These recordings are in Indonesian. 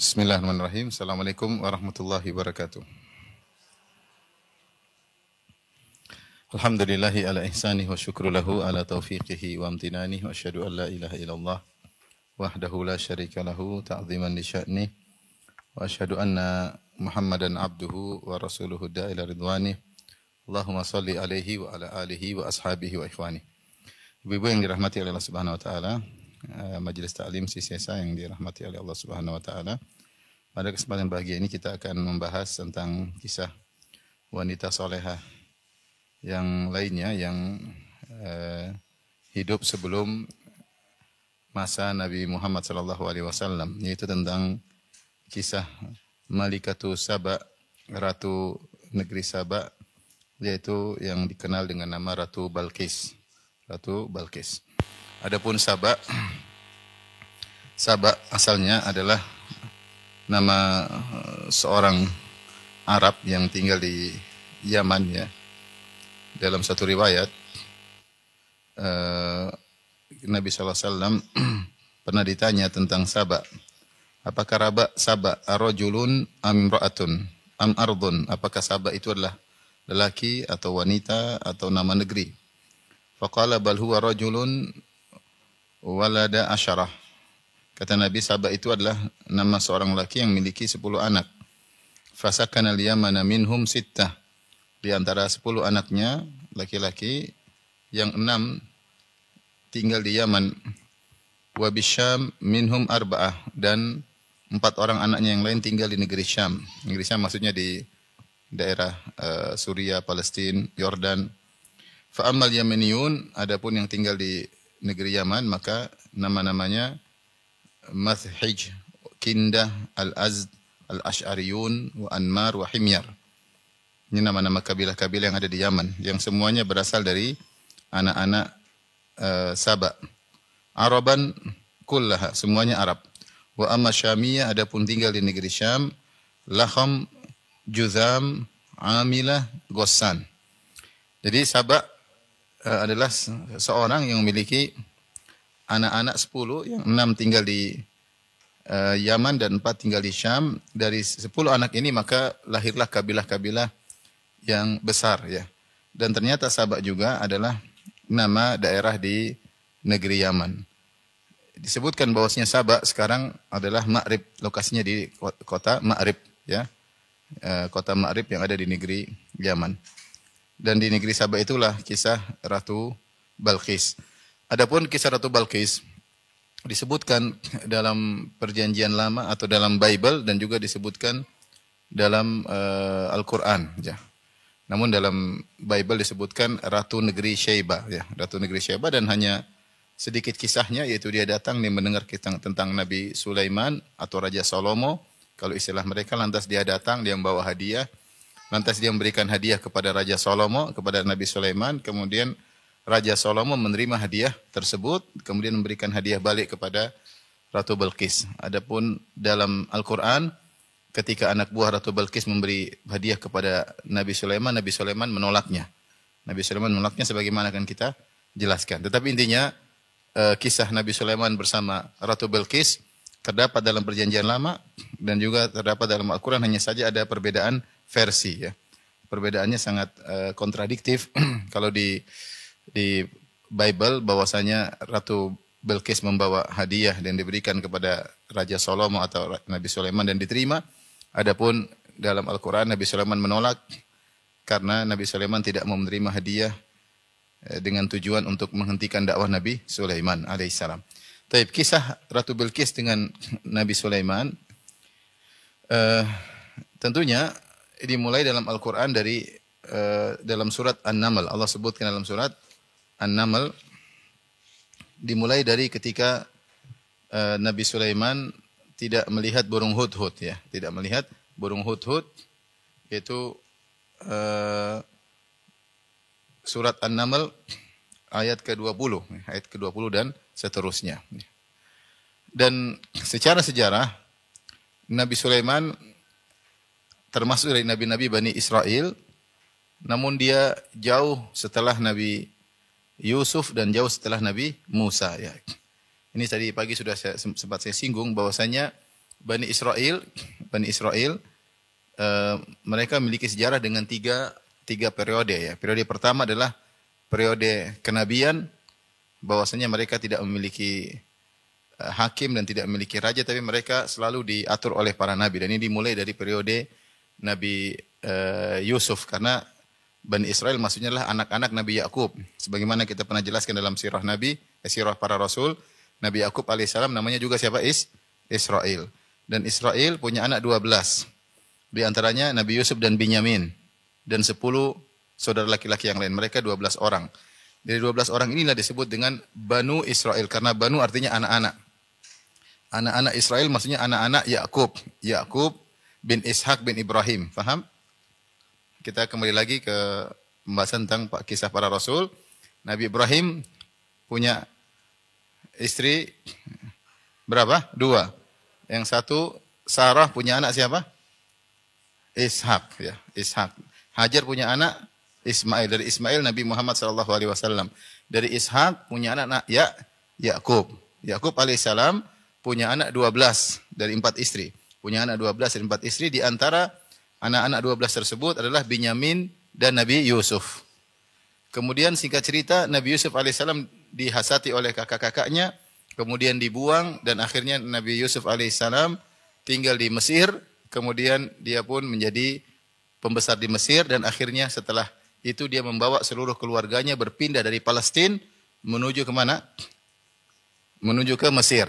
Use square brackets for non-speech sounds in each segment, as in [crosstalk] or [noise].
Bismillahirrahmanirrahim. Assalamualaikum warahmatullahi wabarakatuh. Alhamdulillahi ala ihsanih wa syukru lahu ala taufiqihi wa amtinanih wa asyhadu an la ilaha illallah wahdahu la syarika lahu ta'ziman li sya'nih wa asyhadu anna Muhammadan abduhu wa rasuluhu da'ila ridwanih. Allahumma salli alaihi wa ala alihi wa ashabihi wa ikhwanih. Ibu-ibu yang dirahmati oleh Allah Subhanahu wa taala, eh, majelis taklim Sisesa yang dirahmati oleh Allah Subhanahu wa taala. Pada kesempatan bahagia ini kita akan membahas tentang kisah wanita solehah yang lainnya yang uh, hidup sebelum masa Nabi Muhammad sallallahu alaihi wasallam yaitu tentang kisah Malikatu Saba ratu negeri Saba yaitu yang dikenal dengan nama Ratu Balkis Ratu Balkis Adapun Saba Saba asalnya adalah nama seorang Arab yang tinggal di Yaman ya dalam satu riwayat uh, Nabi SAW [clears throat] pernah ditanya tentang Saba. Apakah Raba Saba arojulun am ra'atun am ardun? Apakah Saba itu adalah lelaki atau wanita atau nama negeri? Faqala bal huwa rajulun walada asyarah. Kata Nabi Saba itu adalah nama seorang lelaki yang memiliki sepuluh anak. Fasakana liyamana minhum sittah. Di antara sepuluh anaknya, laki-laki, yang enam tinggal di Yaman. Wa bisyam minhum arba'ah. Dan empat orang anaknya yang lain tinggal di negeri Syam. Negeri Syam maksudnya di daerah uh, Suria, Palestina, Yordan. Fa'amal Yamaniyun, adapun yang tinggal di negeri Yaman, maka nama-namanya Mathhij, Kindah, Al-Azd, Al-Ash'ariyun, wa Anmar, wa Himyar. Ini nama-nama kabilah-kabilah yang ada di Yaman yang semuanya berasal dari anak-anak uh, Saba. Araban kullaha, semuanya Arab. Wa amma Syamiyah adapun tinggal di negeri Syam, Laham, Juzam, Amilah, Ghassan. Jadi Saba uh, adalah seorang yang memiliki anak-anak sepuluh yang enam tinggal di uh, Yaman dan empat tinggal di Syam. Dari sepuluh anak ini maka lahirlah kabilah-kabilah yang besar ya. Dan ternyata Sabak juga adalah nama daerah di negeri Yaman. Disebutkan bahwasanya Sabak sekarang adalah Ma'rib, lokasinya di kota Ma'rib ya. Kota Ma'rib yang ada di negeri Yaman. Dan di negeri Sabak itulah kisah Ratu Balkis. Adapun kisah Ratu Balkis disebutkan dalam perjanjian lama atau dalam Bible dan juga disebutkan dalam uh, Al-Qur'an ya. Namun dalam Bible disebutkan Ratu Negeri Syaiba, ya, Ratu Negeri Syaiba dan hanya sedikit kisahnya yaitu dia datang dia mendengar tentang Nabi Sulaiman atau Raja Salomo. Kalau istilah mereka lantas dia datang dia membawa hadiah. Lantas dia memberikan hadiah kepada Raja Salomo, kepada Nabi Sulaiman, kemudian Raja Salomo menerima hadiah tersebut, kemudian memberikan hadiah balik kepada Ratu Balkis. Adapun dalam Al-Qur'an ketika anak buah Ratu Balkis memberi hadiah kepada Nabi Sulaiman, Nabi Sulaiman menolaknya. Nabi Sulaiman menolaknya sebagaimana akan kita jelaskan. Tetapi intinya uh, kisah Nabi Sulaiman bersama Ratu Balkis terdapat dalam perjanjian lama dan juga terdapat dalam Al-Quran hanya saja ada perbedaan versi ya. Perbedaannya sangat uh, kontradiktif. [clears throat] Kalau di di Bible bahwasanya Ratu Belkis membawa hadiah dan diberikan kepada Raja Salomo atau Nabi Sulaiman dan diterima. Adapun dalam Al-Quran Nabi Sulaiman menolak karena Nabi Sulaiman tidak mau menerima hadiah eh, dengan tujuan untuk menghentikan dakwah Nabi Sulaiman alaihissalam. Taib kisah Ratu Bilqis dengan [clears throat] Nabi Sulaiman uh, tentunya dimulai dalam Al-Quran dari uh, dalam surat An-Naml. Allah sebutkan dalam surat An-Naml dimulai dari ketika uh, Nabi Sulaiman tidak melihat burung hudhud ya, tidak melihat burung hudhud yaitu uh, surat An-Naml ayat ke-20, ayat ke-20 dan seterusnya. Dan secara sejarah Nabi Sulaiman termasuk dari nabi-nabi Bani Israel namun dia jauh setelah Nabi Yusuf dan jauh setelah Nabi Musa ya. Ini tadi pagi sudah saya, sempat saya singgung bahwasanya Bani Israel, Bani Israel uh, mereka memiliki sejarah dengan tiga tiga periode ya. Periode pertama adalah periode kenabian bahwasanya mereka tidak memiliki uh, hakim dan tidak memiliki raja tapi mereka selalu diatur oleh para nabi dan ini dimulai dari periode Nabi uh, Yusuf karena Bani Israel maksudnya adalah anak-anak Nabi Yakub. Sebagaimana kita pernah jelaskan dalam sirah Nabi, eh, sirah para rasul, Nabi Yakub alaihissalam namanya juga siapa? Is Israel. Dan Israel punya anak 12. Di antaranya Nabi Yusuf dan Binyamin. Dan 10 saudara laki-laki yang lain. Mereka 12 orang. Dari 12 orang inilah disebut dengan Banu Israel. Karena Banu artinya anak-anak. Anak-anak Israel maksudnya anak-anak Yakub. Yakub bin Ishak bin Ibrahim. Faham? Kita kembali lagi ke pembahasan tentang kisah para rasul. Nabi Ibrahim punya istri berapa? Dua. Yang satu Sarah punya anak siapa? Ishak ya, Ishak. Hajar punya anak Ismail dari Ismail Nabi Muhammad sallallahu alaihi wasallam. Dari Ishak punya anak ya Yakub. Yakub alaihissalam punya anak 12 dari empat istri. Punya anak 12 dari empat istri di antara anak-anak 12 tersebut adalah Binyamin dan Nabi Yusuf. Kemudian singkat cerita Nabi Yusuf alaihissalam dihasati oleh kakak-kakaknya, kemudian dibuang dan akhirnya Nabi Yusuf alaihissalam tinggal di Mesir, kemudian dia pun menjadi pembesar di Mesir dan akhirnya setelah itu dia membawa seluruh keluarganya berpindah dari Palestina menuju ke mana? Menuju ke Mesir.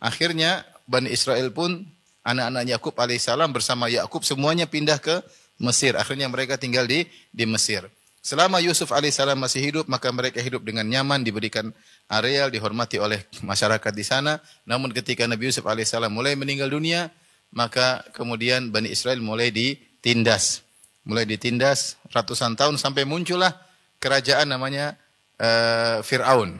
Akhirnya Bani Israel pun anak-anak Yakub alaihissalam bersama Yakub semuanya pindah ke Mesir. Akhirnya mereka tinggal di di Mesir. Selama Yusuf alaihissalam masih hidup, maka mereka hidup dengan nyaman, diberikan areal, dihormati oleh masyarakat di sana. Namun ketika Nabi Yusuf alaihissalam mulai meninggal dunia, maka kemudian Bani Israel mulai ditindas. Mulai ditindas ratusan tahun sampai muncullah kerajaan namanya uh, Fir'aun.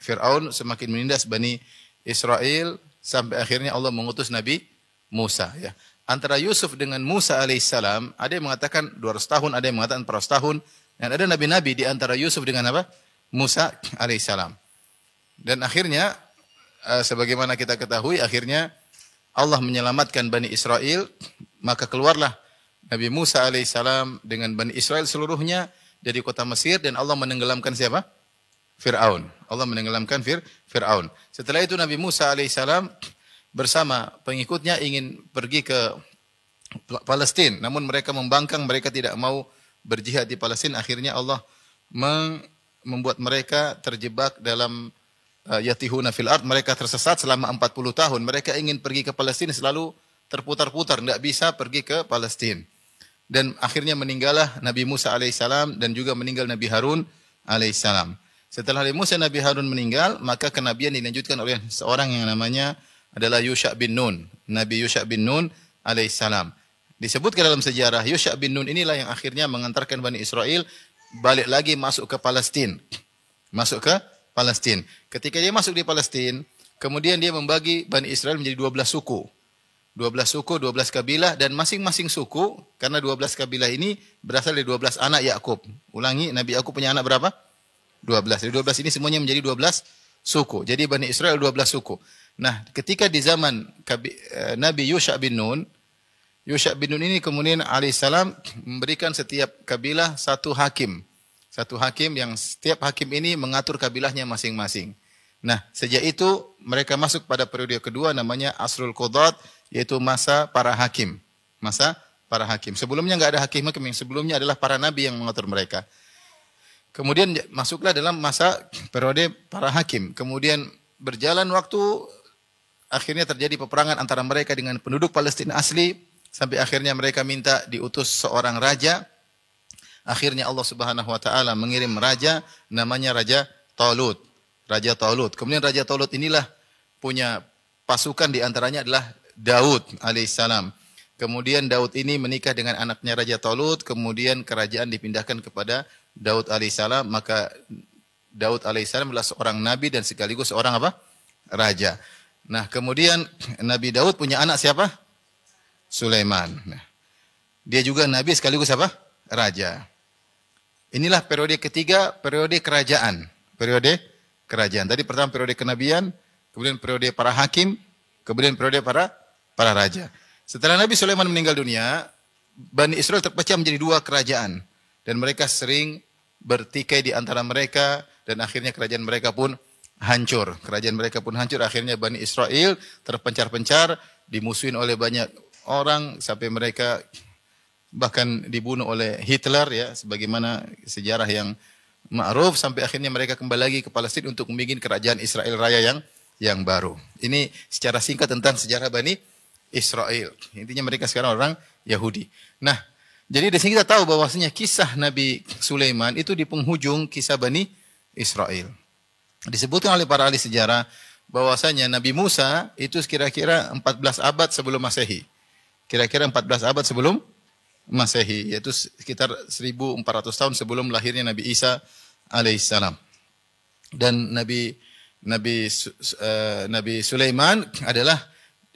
Fir'aun semakin menindas Bani Israel sampai akhirnya Allah mengutus Nabi Musa ya. Antara Yusuf dengan Musa alaihissalam ada yang mengatakan 200 tahun, ada yang mengatakan 400 tahun dan ada nabi-nabi di antara Yusuf dengan apa? Musa alaihissalam. Dan akhirnya eh, sebagaimana kita ketahui akhirnya Allah menyelamatkan Bani Israel maka keluarlah Nabi Musa alaihissalam dengan Bani Israel seluruhnya dari kota Mesir dan Allah menenggelamkan siapa? Fir'aun. Allah menenggelamkan Fir Fir'aun. Setelah itu Nabi Musa alaihissalam bersama pengikutnya ingin pergi ke Palestina, namun mereka membangkang, mereka tidak mau berjihad di Palestina. Akhirnya Allah membuat mereka terjebak dalam uh, yatihuna fil ard, mereka tersesat selama 40 tahun. Mereka ingin pergi ke Palestina selalu terputar-putar, tidak bisa pergi ke Palestina. Dan akhirnya meninggallah Nabi Musa alaihissalam dan juga meninggal Nabi Harun alaihissalam. Setelah Nabi Musa Nabi Harun meninggal, maka kenabian dilanjutkan oleh seorang yang namanya adalah Yusha bin Nun. Nabi Yusha bin Nun alaihissalam. Disebutkan dalam sejarah Yusha bin Nun inilah yang akhirnya mengantarkan Bani Israel balik lagi masuk ke Palestina. Masuk ke Palestina. Ketika dia masuk di Palestina, kemudian dia membagi Bani Israel menjadi 12 suku. 12 suku, 12 kabilah dan masing-masing suku karena 12 kabilah ini berasal dari 12 anak Yakub. Ulangi, Nabi Yakub punya anak berapa? 12. Dari 12 ini semuanya menjadi 12 suku. Jadi Bani Israel 12 suku. Nah, ketika di zaman eh, Nabi Yusha bin Nun, Yusha bin Nun ini kemudian alaihissalam memberikan setiap kabilah satu hakim. Satu hakim yang setiap hakim ini mengatur kabilahnya masing-masing. Nah, sejak itu mereka masuk pada periode kedua namanya Asrul Qudat, yaitu masa para hakim. Masa para hakim. Sebelumnya nggak ada hakim-hakim, yang sebelumnya adalah para nabi yang mengatur mereka. Kemudian masuklah dalam masa periode para hakim. Kemudian berjalan waktu akhirnya terjadi peperangan antara mereka dengan penduduk Palestina asli sampai akhirnya mereka minta diutus seorang raja. Akhirnya Allah Subhanahu wa taala mengirim raja namanya Raja Talut. Raja Talut. Kemudian Raja Talut inilah punya pasukan di antaranya adalah Daud alaihissalam. Kemudian Daud ini menikah dengan anaknya Raja Talut, kemudian kerajaan dipindahkan kepada Daud alaihissalam, maka Daud alaihissalam adalah seorang nabi dan sekaligus seorang apa? Raja. Nah, kemudian Nabi Daud punya anak siapa? Sulaiman. Nah, dia juga nabi sekaligus apa? Raja. Inilah periode ketiga, periode kerajaan. Periode kerajaan. Tadi pertama periode kenabian, kemudian periode para hakim, kemudian periode para para raja. Setelah Nabi Sulaiman meninggal dunia, Bani Israel terpecah menjadi dua kerajaan dan mereka sering bertikai di antara mereka dan akhirnya kerajaan mereka pun hancur. Kerajaan mereka pun hancur. Akhirnya Bani Israel terpencar-pencar, dimusuhin oleh banyak orang sampai mereka bahkan dibunuh oleh Hitler ya sebagaimana sejarah yang ma'ruf sampai akhirnya mereka kembali lagi ke Palestina untuk membuat kerajaan Israel Raya yang yang baru. Ini secara singkat tentang sejarah Bani Israel. Intinya mereka sekarang orang Yahudi. Nah, jadi di sini kita tahu bahwasanya kisah Nabi Sulaiman itu di penghujung kisah Bani Israel. Disebutkan oleh para ahli sejarah bahwasanya Nabi Musa itu kira-kira 14 abad sebelum Masehi. Kira-kira 14 abad sebelum Masehi, yaitu sekitar 1400 tahun sebelum lahirnya Nabi Isa alaihissalam. Dan Nabi Nabi uh, Nabi Sulaiman adalah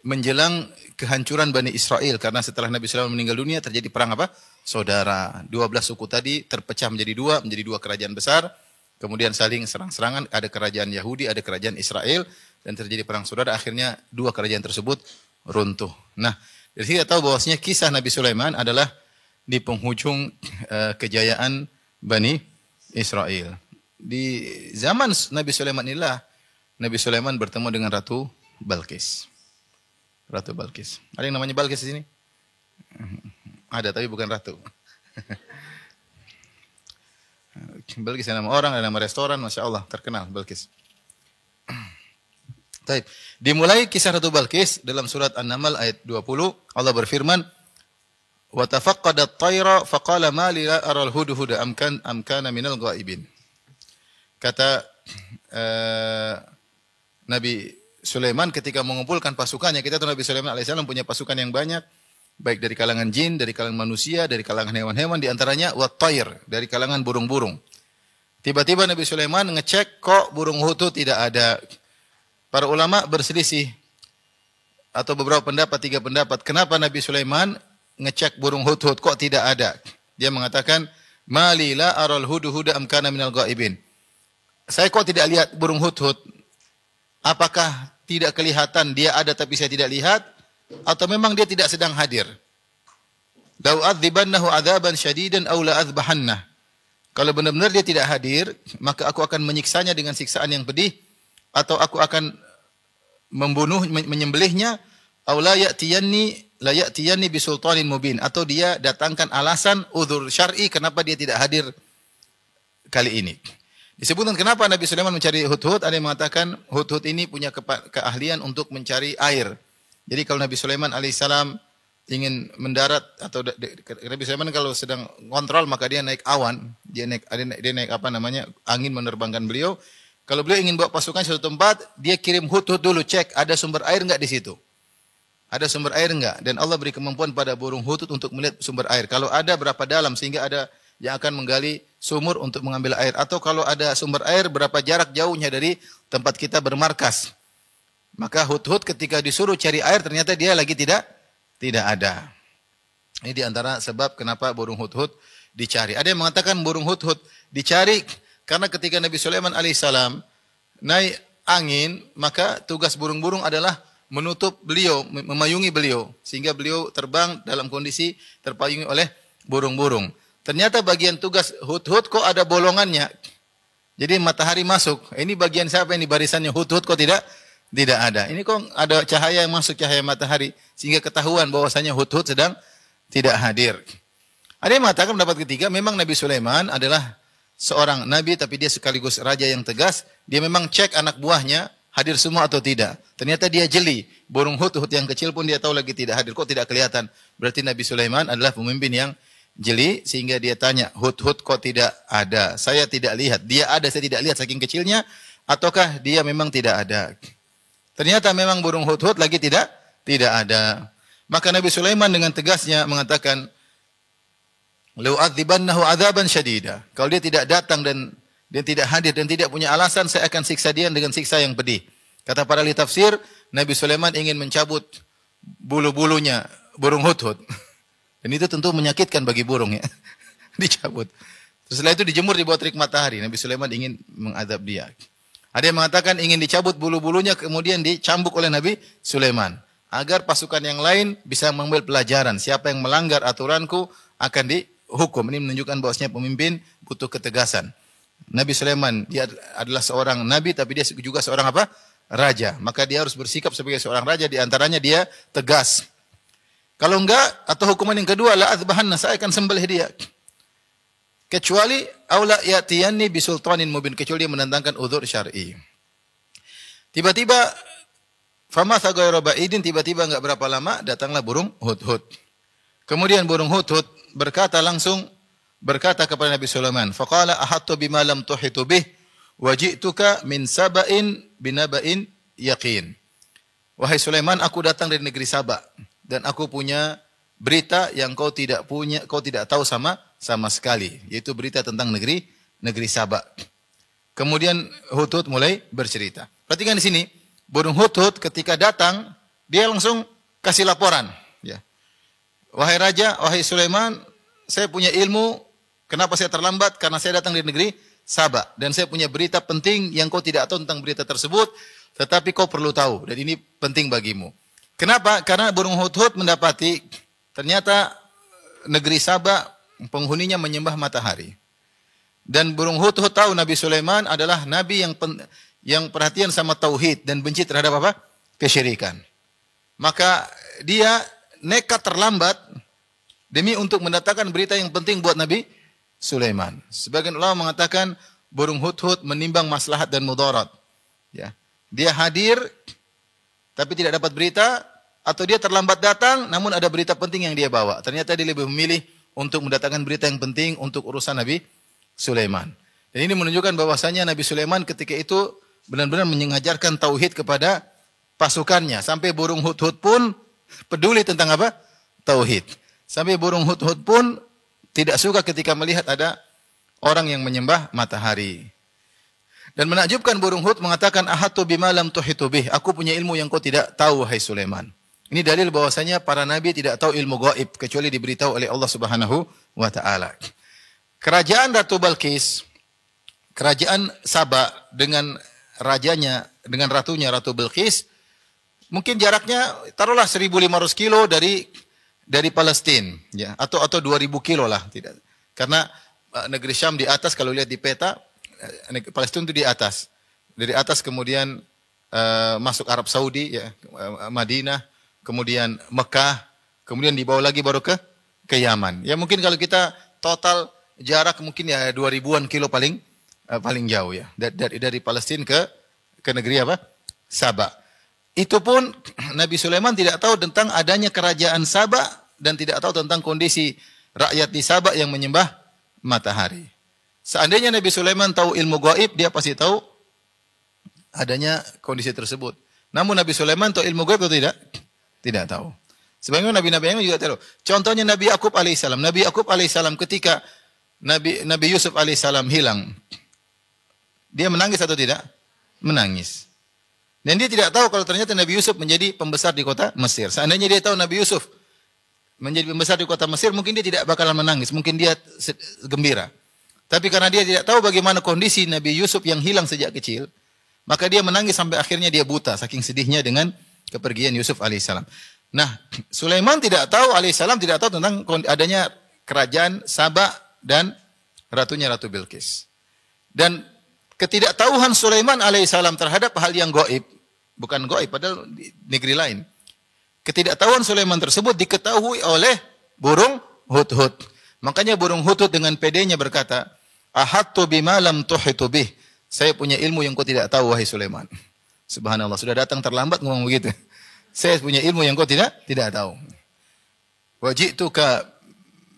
menjelang kehancuran Bani Israel karena setelah Nabi Sulaiman meninggal dunia terjadi perang apa? Saudara. 12 suku tadi terpecah menjadi dua, menjadi dua kerajaan besar Kemudian saling serang-serangan, ada kerajaan Yahudi, ada kerajaan Israel, dan terjadi perang saudara. Akhirnya dua kerajaan tersebut runtuh. Nah, sini kita tahu bahwasanya kisah Nabi Sulaiman adalah di penghujung uh, kejayaan Bani Israel. Di zaman Nabi Sulaiman inilah Nabi Sulaiman bertemu dengan Ratu Balkis. Ratu Balkis. Ada yang namanya Balkis di sini? Ada, tapi bukan ratu. [laughs] Belkis nama orang, ada nama restoran, Masya Allah, terkenal Belkis. [clears throat] Taib. Dimulai kisah Ratu Balkis dalam surat An-Naml ayat 20, Allah berfirman, "Wa tafaqqada at-tayra faqala ma li la ara al-hudhuda am kan minal ghaibin." Kata uh, [clears throat] Nabi Sulaiman ketika mengumpulkan pasukannya, kita tahu Nabi Sulaiman alaihissalam punya pasukan yang banyak, baik dari kalangan jin, dari kalangan manusia, dari kalangan hewan-hewan, di antaranya dari kalangan burung-burung. Tiba-tiba Nabi Sulaiman ngecek kok burung hutu tidak ada. Para ulama berselisih atau beberapa pendapat, tiga pendapat. Kenapa Nabi Sulaiman ngecek burung hut-hut kok tidak ada? Dia mengatakan, Malila aral hudu huda amkana minal gaibin. Saya kok tidak lihat burung hut-hut? Apakah tidak kelihatan dia ada tapi saya tidak lihat? Atau memang dia tidak sedang hadir. Lau adzibannahu adzaban syadidan aw la azbahannah. Kalau benar-benar dia tidak hadir, maka aku akan menyiksanya dengan siksaan yang pedih atau aku akan membunuh menyembelihnya aw la ya'tiyanni la ya'tiyanni bisultanin mubin atau dia datangkan alasan udzur syar'i kenapa dia tidak hadir kali ini. Disebutkan kenapa Nabi Sulaiman mencari hut-hut, ada yang mengatakan hut-hut ini punya keahlian untuk mencari air. Jadi kalau Nabi Sulaiman alaihissalam ingin mendarat atau Nabi Sulaiman kalau sedang kontrol maka dia naik awan, dia naik dia naik apa namanya angin menerbangkan beliau. Kalau beliau ingin bawa pasukan ke suatu tempat, dia kirim hut-hut dulu cek ada sumber air enggak di situ. Ada sumber air enggak? Dan Allah beri kemampuan pada burung hutut untuk melihat sumber air. Kalau ada berapa dalam sehingga ada yang akan menggali sumur untuk mengambil air atau kalau ada sumber air berapa jarak jauhnya dari tempat kita bermarkas. Maka hut-hut ketika disuruh cari air ternyata dia lagi tidak tidak ada. Ini di antara sebab kenapa burung hut-hut dicari. Ada yang mengatakan burung hut-hut dicari karena ketika Nabi Sulaiman alaihissalam naik angin, maka tugas burung-burung adalah menutup beliau, memayungi beliau. Sehingga beliau terbang dalam kondisi terpayungi oleh burung-burung. Ternyata bagian tugas hut-hut kok ada bolongannya. Jadi matahari masuk. Ini bagian siapa ini barisannya hut-hut kok tidak tidak ada. Ini kok ada cahaya yang masuk cahaya matahari sehingga ketahuan bahwasanya Hud-Hud sedang tidak hadir. Ada yang mengatakan pendapat ketiga memang Nabi Sulaiman adalah seorang nabi tapi dia sekaligus raja yang tegas. Dia memang cek anak buahnya hadir semua atau tidak. Ternyata dia jeli. Burung Hud-Hud yang kecil pun dia tahu lagi tidak hadir. Kok tidak kelihatan? Berarti Nabi Sulaiman adalah pemimpin yang jeli sehingga dia tanya, Hud-Hud kok tidak ada? Saya tidak lihat. Dia ada, saya tidak lihat saking kecilnya. Ataukah dia memang tidak ada? Ternyata memang burung hut-hut lagi tidak tidak ada. Maka Nabi Sulaiman dengan tegasnya mengatakan, "Lau adzibannahu adzaban syadida." Kalau dia tidak datang dan dia tidak hadir dan tidak punya alasan, saya akan siksa dia dengan siksa yang pedih. Kata para ahli tafsir, Nabi Sulaiman ingin mencabut bulu-bulunya burung hut-hut. [laughs] Dan itu tentu menyakitkan bagi burung ya. [laughs] Dicabut. Setelah itu dijemur di bawah terik matahari. Nabi Sulaiman ingin mengadab dia. Ada yang mengatakan ingin dicabut bulu-bulunya kemudian dicambuk oleh Nabi Sulaiman. agar pasukan yang lain bisa mengambil pelajaran. Siapa yang melanggar aturanku akan dihukum. Ini menunjukkan bahwasanya pemimpin butuh ketegasan. Nabi Sulaiman dia adalah seorang nabi tapi dia juga seorang apa? raja. Maka dia harus bersikap sebagai seorang raja di antaranya dia tegas. Kalau enggak atau hukuman yang kedua la azbahanna saya akan sembelih dia. Kecuali aula yatiyanni bisultanin mubin kecuali dia menentangkan udzur syar'i. Tiba-tiba fama ghayra ba'idin tiba-tiba enggak berapa lama datanglah burung hudhud. Kemudian burung hudhud berkata langsung berkata kepada Nabi Sulaiman, faqala ahattu bima lam tuhitu bih waji'tuka min saba'in binaba'in yaqin. Wahai Sulaiman, aku datang dari negeri Sabah dan aku punya berita yang kau tidak punya, kau tidak tahu sama sama sekali, yaitu berita tentang negeri negeri Sabak. Kemudian Hutut mulai bercerita. Perhatikan di sini, burung Hutut ketika datang, dia langsung kasih laporan. Ya. Wahai Raja, wahai Sulaiman, saya punya ilmu, kenapa saya terlambat? Karena saya datang dari negeri Sabak. Dan saya punya berita penting yang kau tidak tahu tentang berita tersebut, tetapi kau perlu tahu. Dan ini penting bagimu. Kenapa? Karena burung Hutut mendapati ternyata negeri Sabak penghuninya menyembah matahari. Dan burung hut-hut tahu Nabi Sulaiman adalah nabi yang pen, yang perhatian sama tauhid dan benci terhadap apa? kesyirikan. Maka dia nekat terlambat demi untuk mendatangkan berita yang penting buat Nabi Sulaiman. Sebagian ulama mengatakan burung hut-hut menimbang maslahat dan mudarat. Ya. Dia hadir tapi tidak dapat berita atau dia terlambat datang namun ada berita penting yang dia bawa. Ternyata dia lebih memilih untuk mendatangkan berita yang penting untuk urusan Nabi Sulaiman. Dan ini menunjukkan bahwasanya Nabi Sulaiman ketika itu benar-benar mengajarkan tauhid kepada pasukannya. Sampai burung hut-hut pun peduli tentang apa? Tauhid. Sampai burung hut-hut pun tidak suka ketika melihat ada orang yang menyembah matahari. Dan menakjubkan burung hut mengatakan ahatu bima lam. Aku punya ilmu yang kau tidak tahu hai Sulaiman. Ini dalil bahwasanya para nabi tidak tahu ilmu gaib kecuali diberitahu oleh Allah Subhanahu wa taala. Kerajaan Ratu Balkis, kerajaan Saba dengan rajanya, dengan ratunya Ratu Balkis, mungkin jaraknya taruhlah 1500 kilo dari dari Palestina ya atau atau 2000 kilo lah tidak. Karena uh, negeri Syam di atas kalau lihat di peta uh, Palestina itu di atas. Dari atas kemudian uh, masuk Arab Saudi ya Madinah kemudian Mekah, kemudian dibawa lagi baru ke ke Yaman. Ya mungkin kalau kita total jarak mungkin ya 2000-an kilo paling uh, paling jauh ya. Dari, dari dari Palestina ke ke negeri apa? Sabah. Itu pun [clears throat] Nabi Sulaiman tidak tahu tentang adanya kerajaan Sabah dan tidak tahu tentang kondisi rakyat di Sabah yang menyembah matahari. Seandainya Nabi Sulaiman tahu ilmu gaib, dia pasti tahu adanya kondisi tersebut. Namun Nabi Sulaiman tahu ilmu gaib atau tidak? Tidak tahu. Sebagaimana nabi-nabi yang juga tahu. Contohnya Nabi Yakub alaihissalam. Nabi Yakub alaihissalam ketika Nabi Nabi Yusuf alaihissalam hilang, dia menangis atau tidak? Menangis. Dan dia tidak tahu kalau ternyata Nabi Yusuf menjadi pembesar di kota Mesir. Seandainya dia tahu Nabi Yusuf menjadi pembesar di kota Mesir, mungkin dia tidak bakalan menangis, mungkin dia gembira. Tapi karena dia tidak tahu bagaimana kondisi Nabi Yusuf yang hilang sejak kecil, maka dia menangis sampai akhirnya dia buta saking sedihnya dengan kepergian Yusuf alaihissalam. Nah, Sulaiman tidak tahu alaihissalam tidak tahu tentang adanya kerajaan Sabah dan ratunya Ratu Bilqis. Dan ketidaktahuan Sulaiman alaihissalam terhadap hal yang goib, bukan goib, padahal di negeri lain. Ketidaktahuan Sulaiman tersebut diketahui oleh burung hut-hut. Makanya burung hut-hut dengan pedenya berkata, Ahattu bima lam tuhitu bih. Saya punya ilmu yang kau tidak tahu, wahai Sulaiman. Subhanallah, sudah datang terlambat ngomong begitu. Saya punya ilmu yang kau tidak tidak tahu. Wajituka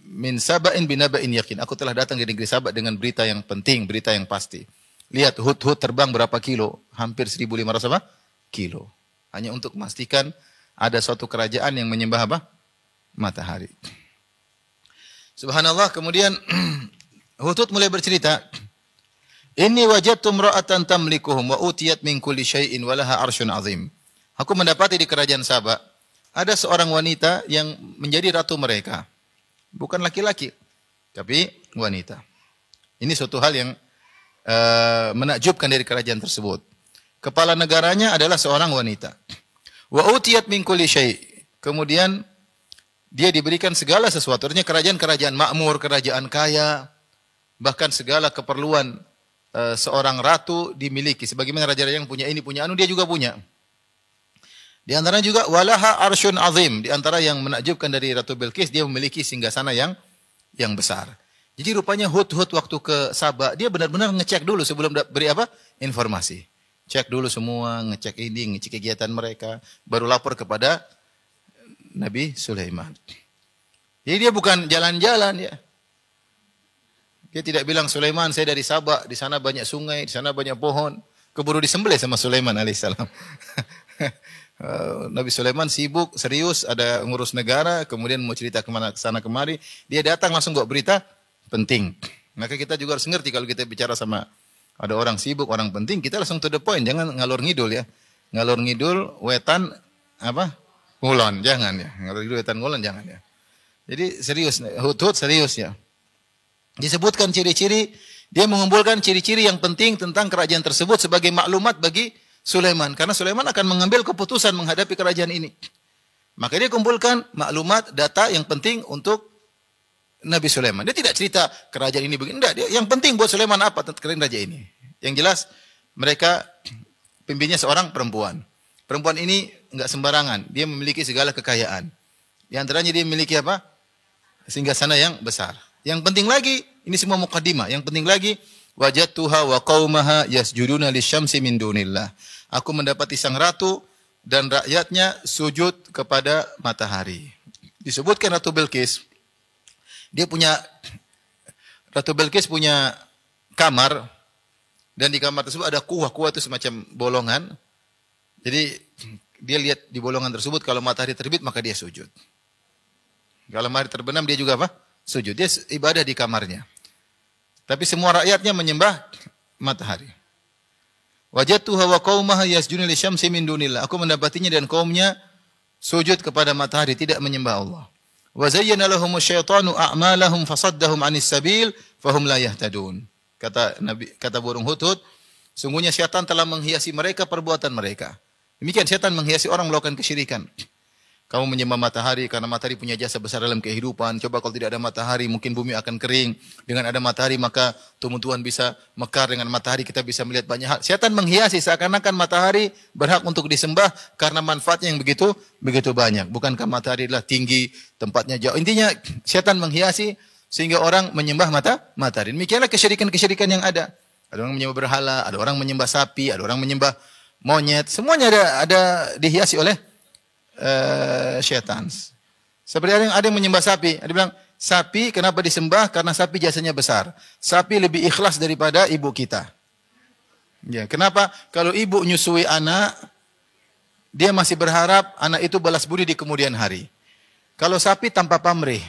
min saba'in binaba'in yakin. Aku telah datang di negeri Sabak dengan berita yang penting, berita yang pasti. Lihat hut-hut terbang berapa kilo? Hampir 1500 apa? Kilo. Hanya untuk memastikan ada suatu kerajaan yang menyembah apa? Matahari. Subhanallah, kemudian [clears throat] Hutut mulai bercerita, Inni wajadtu imra'atan tamlikuhum wa utiyat min kulli syai'in wa laha arsyun azim. Aku mendapati di kerajaan Sabah ada seorang wanita yang menjadi ratu mereka. Bukan laki-laki, tapi wanita. Ini suatu hal yang uh, menakjubkan dari kerajaan tersebut. Kepala negaranya adalah seorang wanita. Wa utiyat min kulli. Kemudian dia diberikan segala sesuatu. Artinya kerajaan-kerajaan makmur, kerajaan kaya, bahkan segala keperluan uh, seorang ratu dimiliki. Sebagaimana raja-raja yang punya ini, punya anu, dia juga punya. Di antara juga walaha arsyun azim. Di antara yang menakjubkan dari Ratu Bilqis, dia memiliki singgasana yang yang besar. Jadi rupanya Hud-Hud waktu ke Sabah, dia benar-benar ngecek dulu sebelum beri apa? Informasi. Cek dulu semua, ngecek ini, ngecek kegiatan mereka, baru lapor kepada Nabi Sulaiman. Jadi dia bukan jalan-jalan ya. Dia tidak bilang Sulaiman saya dari Sabah, di sana banyak sungai, di sana banyak pohon. Keburu disembelih sama Sulaiman alaihissalam. [laughs] Eh, Nabi Sulaiman sibuk, serius, ada ngurus negara, kemudian mau cerita ke mana ke sana kemari, dia datang langsung bawa berita penting. Maka kita juga harus ngerti kalau kita bicara sama ada orang sibuk, orang penting, kita langsung to the point, jangan ngalur ngidul ya. Ngalur ngidul, wetan, apa? Ngulon, jangan ya. Ngalur ngidul, wetan, ngulon, jangan ya. Jadi serius, hut-hut serius ya. Disebutkan ciri-ciri, dia mengumpulkan ciri-ciri yang penting tentang kerajaan tersebut sebagai maklumat bagi Sulaiman karena Sulaiman akan mengambil keputusan menghadapi kerajaan ini. Maka dia kumpulkan maklumat, data yang penting untuk Nabi Sulaiman. Dia tidak cerita kerajaan ini begini, enggak. Dia, yang penting buat Sulaiman apa tentang raja ini. Yang jelas mereka pimpinnya seorang perempuan. Perempuan ini enggak sembarangan, dia memiliki segala kekayaan. Di antaranya dia memiliki apa? Sehingga sana yang besar. Yang penting lagi, ini semua mukadimah. Yang penting lagi, wajadtuha wa qaumaha yasjuduna lisyamsi min dunillah. Aku mendapati sang ratu dan rakyatnya sujud kepada matahari. Disebutkan Ratu Belkis, dia punya Ratu Belkis punya kamar dan di kamar tersebut ada kuah. Kuah itu semacam bolongan. Jadi dia lihat di bolongan tersebut kalau matahari terbit maka dia sujud. Kalau matahari terbenam dia juga apa? Sujud. Dia ibadah di kamarnya. Tapi semua rakyatnya menyembah matahari. Wajadtuha wa qaumaha yasjuduna lisyamsi min dunillah. Aku mendapatinya dan kaumnya sujud kepada matahari, tidak menyembah Allah. Wa zayyana lahum syaitanu a'malahum fasaddahum 'anis sabil fahum la yahtadun. Kata Nabi kata burung hudhud, sungguhnya syaitan telah menghiasi mereka perbuatan mereka. Demikian syaitan menghiasi orang melakukan kesyirikan. Kamu menyembah matahari karena matahari punya jasa besar dalam kehidupan. Coba kalau tidak ada matahari, mungkin bumi akan kering. Dengan ada matahari, maka tumbuh-tumbuhan bisa mekar. Dengan matahari kita bisa melihat banyak hal. Setan menghiasi seakan-akan matahari berhak untuk disembah karena manfaatnya yang begitu begitu banyak. Bukankah matahari adalah tinggi, tempatnya jauh. Intinya setan menghiasi sehingga orang menyembah mata matahari. Demikianlah kesyirikan-kesyirikan yang ada. Ada orang menyembah berhala, ada orang menyembah sapi, ada orang menyembah monyet. Semuanya ada ada dihiasi oleh uh, syaitan. Seperti ada yang, ada yang menyembah sapi. Ada bilang, sapi kenapa disembah? Karena sapi jasanya besar. Sapi lebih ikhlas daripada ibu kita. Ya, kenapa? Kalau ibu nyusui anak, dia masih berharap anak itu balas budi di kemudian hari. Kalau sapi tanpa pamrih.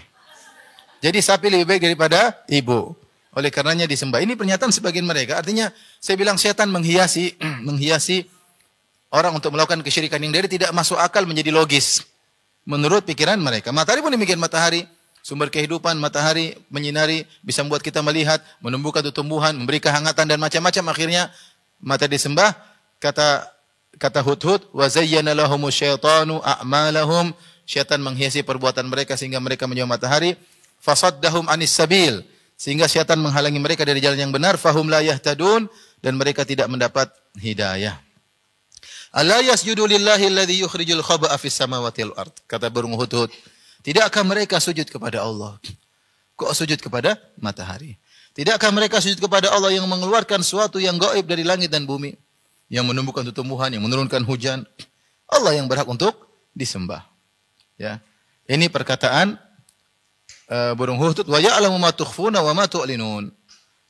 Jadi sapi lebih baik daripada ibu. Oleh karenanya disembah. Ini pernyataan sebagian mereka. Artinya saya bilang setan menghiasi [clears throat] menghiasi orang untuk melakukan kesyirikan yang dari tidak masuk akal menjadi logis. Menurut pikiran mereka. Matahari pun demikian matahari. Sumber kehidupan matahari menyinari bisa membuat kita melihat, menumbuhkan tumbuhan, memberi kehangatan dan macam-macam. Akhirnya mata disembah kata kata Hud-Hud wa zayyana lahumu syaitanu a'malahum. Syaitan menghiasi perbuatan mereka sehingga mereka menyembah matahari. Fasaddahum anis sabil. Sehingga syaitan menghalangi mereka dari jalan yang benar. Fahum la yahtadun. Dan mereka tidak mendapat hidayah Ala yasjudu lillahi alladhi yukhrijul khaba'a fis samawati wal ard. Kata burung hudhud. Tidakkah mereka sujud kepada Allah? Kok sujud kepada matahari? Tidakkah mereka sujud kepada Allah yang mengeluarkan sesuatu yang gaib dari langit dan bumi? Yang menumbuhkan tumbuhan, yang menurunkan hujan. Allah yang berhak untuk disembah. Ya. Ini perkataan uh, burung hudhud wa ya'lamu ma tukhfuna wa ma tu'linun.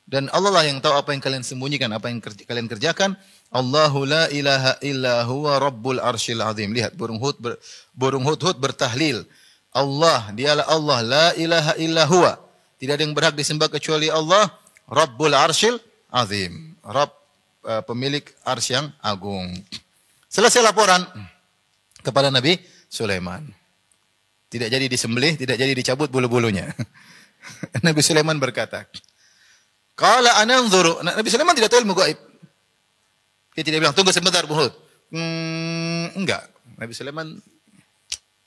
Dan Allah lah yang tahu apa yang kalian sembunyikan, apa yang kalian kerjakan Allahu la ilaha illa huwa rabbul arshil azim. Lihat burung hud ber, burung hud hud bertahlil. Allah dialah Allah la ilaha illa huwa. Tidak ada yang berhak disembah kecuali Allah Rabbul arshil azim. Rabb uh, pemilik arsy yang agung. Selesai laporan kepada Nabi Sulaiman. Tidak jadi disembelih, tidak jadi dicabut bulu-bulunya. [laughs] Nabi Sulaiman berkata, "Qala ananzuru." Nabi Sulaiman tidak tahu ilmu gaib. Dia tidak bilang, tunggu sebentar Buhud. Hmm, enggak. Nabi Sulaiman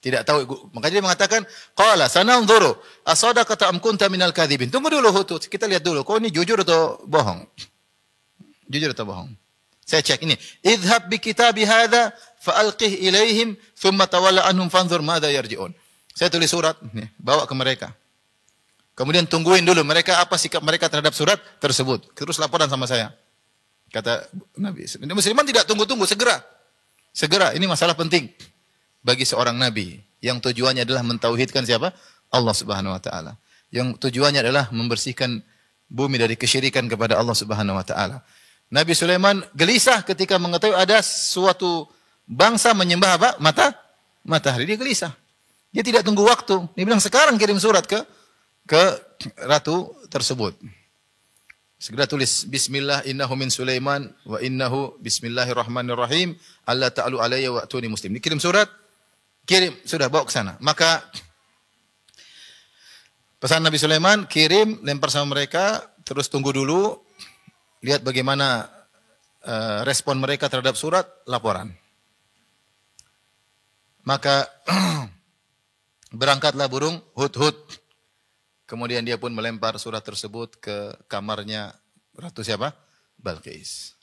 tidak tahu. Makanya dia mengatakan, "Qala sananzuru asadaqata am kunta minal kadhibin." Tunggu dulu Hutut, kita lihat dulu, kau ini jujur atau bohong? Jujur atau bohong? Saya cek ini. Idhab bi kitabi hadha fa'alqih ilaihim thumma tawalla anhum fanzur madza yarji'un. Saya tulis surat, bawa ke mereka. Kemudian tungguin dulu mereka apa sikap mereka terhadap surat tersebut. Terus laporan sama saya. Kata Nabi. Musliman tidak tunggu-tunggu, segera. Segera, ini masalah penting bagi seorang nabi yang tujuannya adalah mentauhidkan siapa? Allah Subhanahu wa taala. Yang tujuannya adalah membersihkan bumi dari kesyirikan kepada Allah Subhanahu wa taala. Nabi Sulaiman gelisah ketika mengetahui ada suatu bangsa menyembah apa? Mata matahari. Dia gelisah. Dia tidak tunggu waktu. Dia bilang sekarang kirim surat ke ke ratu tersebut. Segera tulis Bismillah innahu min Sulaiman wa innahu bismillahirrahmanirrahim Allah ta'alu alayya wa atuni muslim. Dikirim surat Kirim, sudah bawa ke sana. Maka pesan Nabi Sulaiman, kirim, lempar sama mereka, terus tunggu dulu, lihat bagaimana uh, respon mereka terhadap surat, laporan. Maka [clears throat] berangkatlah burung hut-hut. Kemudian dia pun melempar surat tersebut ke kamarnya Ratu siapa? Balkis.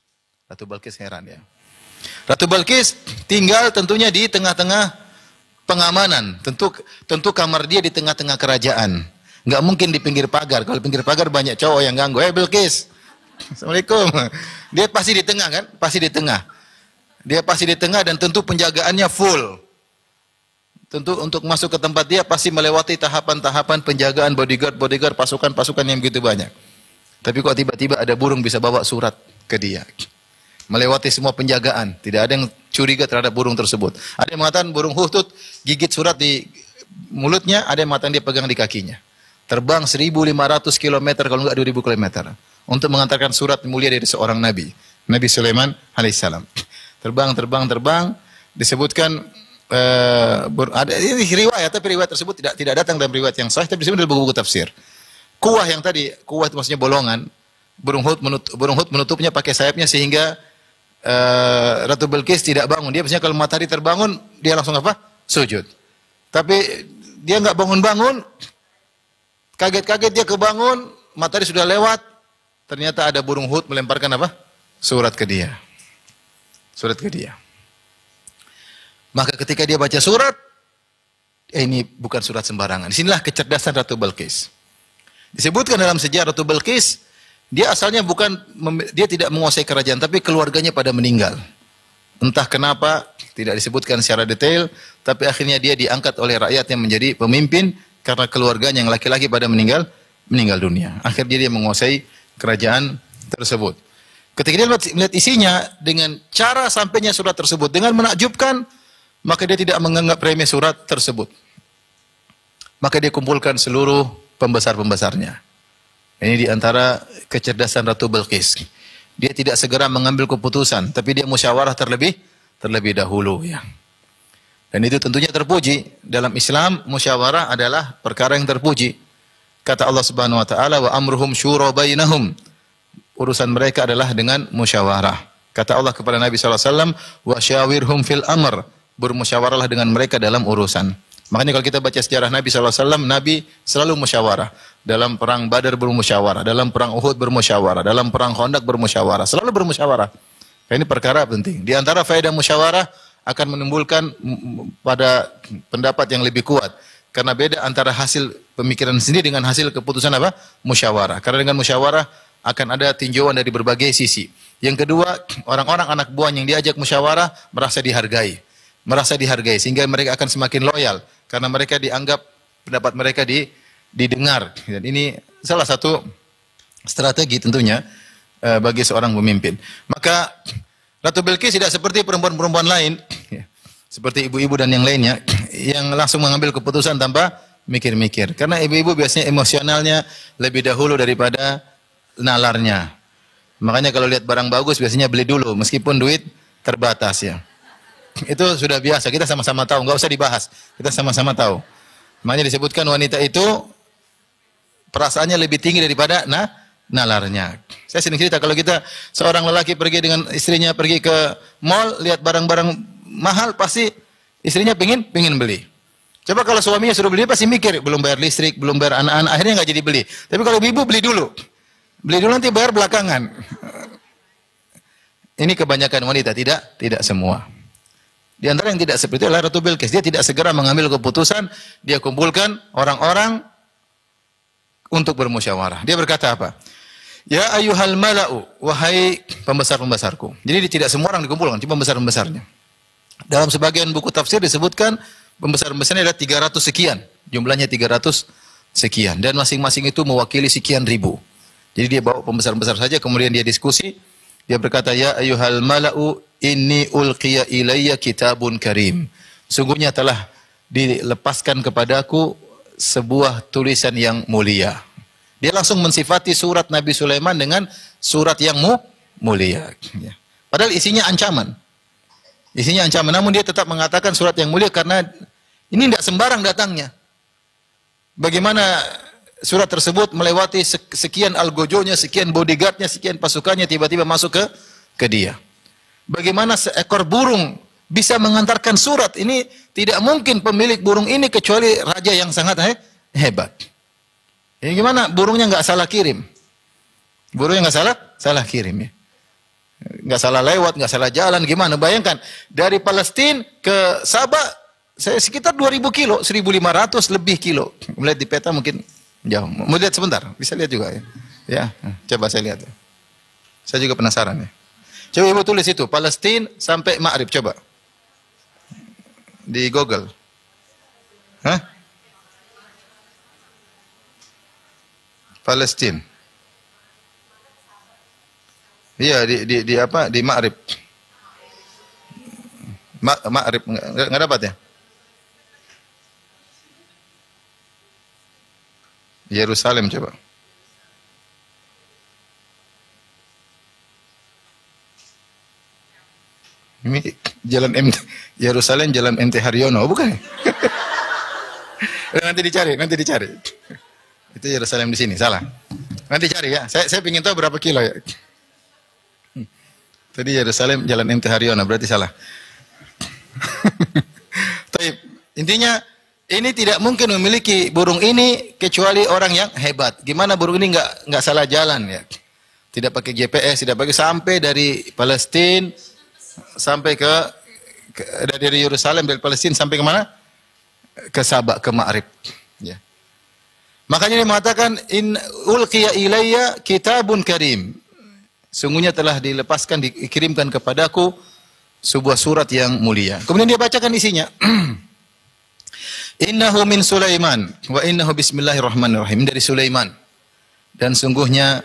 Ratu Balkis heran ya. Ratu Balkis tinggal tentunya di tengah-tengah pengamanan. Tentu tentu kamar dia di tengah-tengah kerajaan. Enggak mungkin di pinggir pagar. Kalau pinggir pagar banyak cowok yang ganggu. Eh Bilqis. Assalamualaikum. Dia pasti di tengah kan? Pasti di tengah. Dia pasti di tengah dan tentu penjagaannya full. Tentu untuk masuk ke tempat dia pasti melewati tahapan-tahapan penjagaan bodyguard-bodyguard pasukan-pasukan yang begitu banyak. Tapi kok tiba-tiba ada burung bisa bawa surat ke dia melewati semua penjagaan. Tidak ada yang curiga terhadap burung tersebut. Ada yang mengatakan burung hutut gigit surat di mulutnya, ada yang mengatakan dia pegang di kakinya. Terbang 1500 km kalau enggak 2000 km untuk mengantarkan surat mulia dari seorang nabi, Nabi Sulaiman alaihissalam. Terbang, terbang, terbang disebutkan uh, ada ini riwayat tapi riwayat tersebut tidak tidak datang dalam riwayat yang sahih tapi disebut dalam buku-buku tafsir. Kuah yang tadi, kuah itu maksudnya bolongan, burung hut menutup, burung hut menutupnya pakai sayapnya sehingga uh, Ratu Belkis tidak bangun. Dia biasanya kalau matahari terbangun, dia langsung apa? Sujud. Tapi dia nggak bangun-bangun, kaget-kaget dia kebangun, matahari sudah lewat, ternyata ada burung hut melemparkan apa? Surat ke dia. Surat ke dia. Maka ketika dia baca surat, eh, ini bukan surat sembarangan. Di sinilah kecerdasan Ratu Belkis. Disebutkan dalam sejarah Ratu Belkis, dia asalnya bukan dia tidak menguasai kerajaan tapi keluarganya pada meninggal. Entah kenapa tidak disebutkan secara detail tapi akhirnya dia diangkat oleh rakyat yang menjadi pemimpin karena keluarganya yang laki-laki pada meninggal meninggal dunia. Akhirnya dia menguasai kerajaan tersebut. Ketika dia melihat isinya dengan cara sampainya surat tersebut dengan menakjubkan maka dia tidak menganggap remeh surat tersebut. Maka dia kumpulkan seluruh pembesar-pembesarnya. Ini di antara kecerdasan Ratu Bilqis. Dia tidak segera mengambil keputusan, tapi dia musyawarah terlebih terlebih dahulu ya. Dan itu tentunya terpuji. Dalam Islam musyawarah adalah perkara yang terpuji. Kata Allah Subhanahu wa taala wa amruhum syura bainahum. Urusan mereka adalah dengan musyawarah. Kata Allah kepada Nabi sallallahu alaihi wasallam wa syawirhum fil amr. Bermusyawarahlah dengan mereka dalam urusan. Makanya kalau kita baca sejarah Nabi SAW, Nabi selalu musyawarah. Dalam perang Badar bermusyawarah, dalam perang Uhud bermusyawarah, dalam perang Khandaq bermusyawarah, selalu bermusyawarah. Ini perkara penting. Di antara faedah musyawarah akan menimbulkan pada pendapat yang lebih kuat. Karena beda antara hasil pemikiran sendiri dengan hasil keputusan apa? Musyawarah. Karena dengan musyawarah akan ada tinjauan dari berbagai sisi. Yang kedua, [clears throat] orang-orang anak buah yang diajak musyawarah merasa dihargai. Merasa dihargai sehingga mereka akan semakin loyal karena mereka dianggap pendapat mereka di, didengar. Dan ini salah satu strategi tentunya uh, bagi seorang pemimpin. Maka Ratu Bilqis tidak seperti perempuan-perempuan lain, ya, seperti ibu-ibu dan yang lainnya, yang langsung mengambil keputusan tanpa mikir-mikir. Karena ibu-ibu biasanya emosionalnya lebih dahulu daripada nalarnya. Makanya kalau lihat barang bagus biasanya beli dulu, meskipun duit terbatas ya. Itu sudah biasa, kita sama-sama tahu, nggak usah dibahas. Kita sama-sama tahu. Makanya disebutkan wanita itu perasaannya lebih tinggi daripada nah, nalarnya. Saya sering cerita kalau kita seorang lelaki pergi dengan istrinya pergi ke mall lihat barang-barang mahal pasti Istrinya pingin, pingin beli. Coba kalau suaminya suruh beli pasti mikir, belum bayar listrik, belum bayar anak-anak, akhirnya nggak jadi beli. Tapi kalau ibu beli dulu, beli dulu nanti bayar belakangan. Ini kebanyakan wanita, tidak, tidak semua. Di antara yang tidak seperti itu adalah Ratu Bilqis. Dia tidak segera mengambil keputusan, dia kumpulkan orang-orang untuk bermusyawarah. Dia berkata apa? Ya ayuhal mala'u, wahai pembesar-pembesarku. Jadi tidak semua orang dikumpulkan, cuma pembesar-pembesarnya. Dalam sebagian buku tafsir disebutkan pembesar-pembesarnya ada 300 sekian. Jumlahnya 300 sekian. Dan masing-masing itu mewakili sekian ribu. Jadi dia bawa pembesar-pembesar saja, kemudian dia diskusi. Dia berkata, Ya ayuhal mala'u Inni ulqiya ilayya kitabun karim. Sungguhnya telah dilepaskan kepadaku sebuah tulisan yang mulia. Dia langsung mensifati surat Nabi Sulaiman dengan surat yang mu mulia. Ya. Padahal isinya ancaman. Isinya ancaman. Namun dia tetap mengatakan surat yang mulia karena ini tidak sembarang datangnya. Bagaimana surat tersebut melewati sekian algojonya, sekian bodyguardnya, sekian pasukannya tiba-tiba masuk ke ke dia. Bagaimana seekor burung bisa mengantarkan surat? Ini tidak mungkin pemilik burung ini kecuali raja yang sangat he hebat. Ini gimana? Burungnya nggak salah kirim. Burungnya nggak salah, salah kirim ya. Nggak salah lewat, nggak salah jalan. Gimana? Bayangkan dari Palestina ke Sabah saya sekitar 2000 kilo, 1500 lebih kilo. Melihat di peta mungkin jauh. Mau lihat sebentar, bisa lihat juga ya. Ya, coba saya lihat. Saya juga penasaran ya. Coba ibu tulis itu, Palestina sampai Ma'rib, coba. Di Google. Hah? Palestina. Iya, di, di, di apa? Di Ma'rib. Ma, Ma'rib, nggak dapat ya? Yerusalem coba. Ini jalan MT Yerusalem jalan MT Haryono, bukan? [laughs] nanti dicari, nanti dicari. Itu Yerusalem di sini, salah. Nanti cari ya. Saya saya ingin tahu berapa kilo ya. Tadi Yerusalem jalan MT Haryono, berarti salah. [laughs] Tapi intinya ini tidak mungkin memiliki burung ini kecuali orang yang hebat. Gimana burung ini nggak nggak salah jalan ya? Tidak pakai GPS, tidak pakai sampai dari Palestina sampai ke, ke dari Yerusalem dari Palestina sampai ke mana? Ke Sabak ke Ma'rib. Ya. Makanya dia mengatakan in ulqiya ilayya kitabun karim. Sungguhnya telah dilepaskan dikirimkan kepadaku sebuah surat yang mulia. Kemudian dia bacakan isinya. [clears throat] Innahu min Sulaiman wa innahu bismillahirrahmanirrahim dari Sulaiman. Dan sungguhnya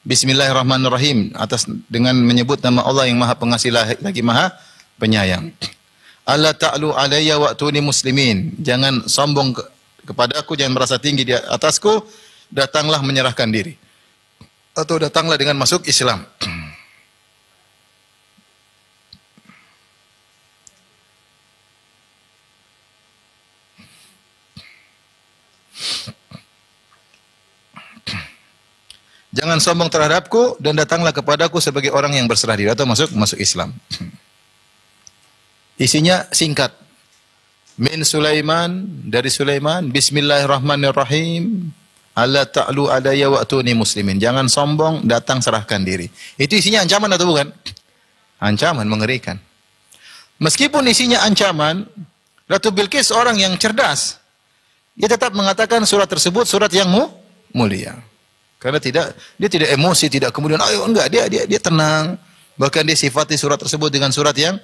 Bismillahirrahmanirrahim atas dengan menyebut nama Allah yang Maha Pengasih lagi Maha Penyayang. Allah ta'lu alayya wa'tuni muslimin. Jangan sombong ke, kepada aku, jangan merasa tinggi di atasku. Datanglah menyerahkan diri. Atau datanglah dengan masuk Islam. [clears throat] Jangan sombong terhadapku dan datanglah kepadaku sebagai orang yang berserah diri atau masuk masuk Islam. [clears throat] Isinya singkat. Min Sulaiman dari Sulaiman, Bismillahirrahmanirrahim. Allah ta'lu alayya wa'tuni muslimin. Jangan sombong, datang serahkan diri. Itu isinya ancaman atau bukan? Ancaman mengerikan. Meskipun isinya ancaman, Ratu Bilqis orang yang cerdas. Dia tetap mengatakan surat tersebut surat yang mu, mulia. Karena tidak dia tidak emosi, tidak kemudian ayo enggak, dia dia dia tenang. Bahkan dia sifati surat tersebut dengan surat yang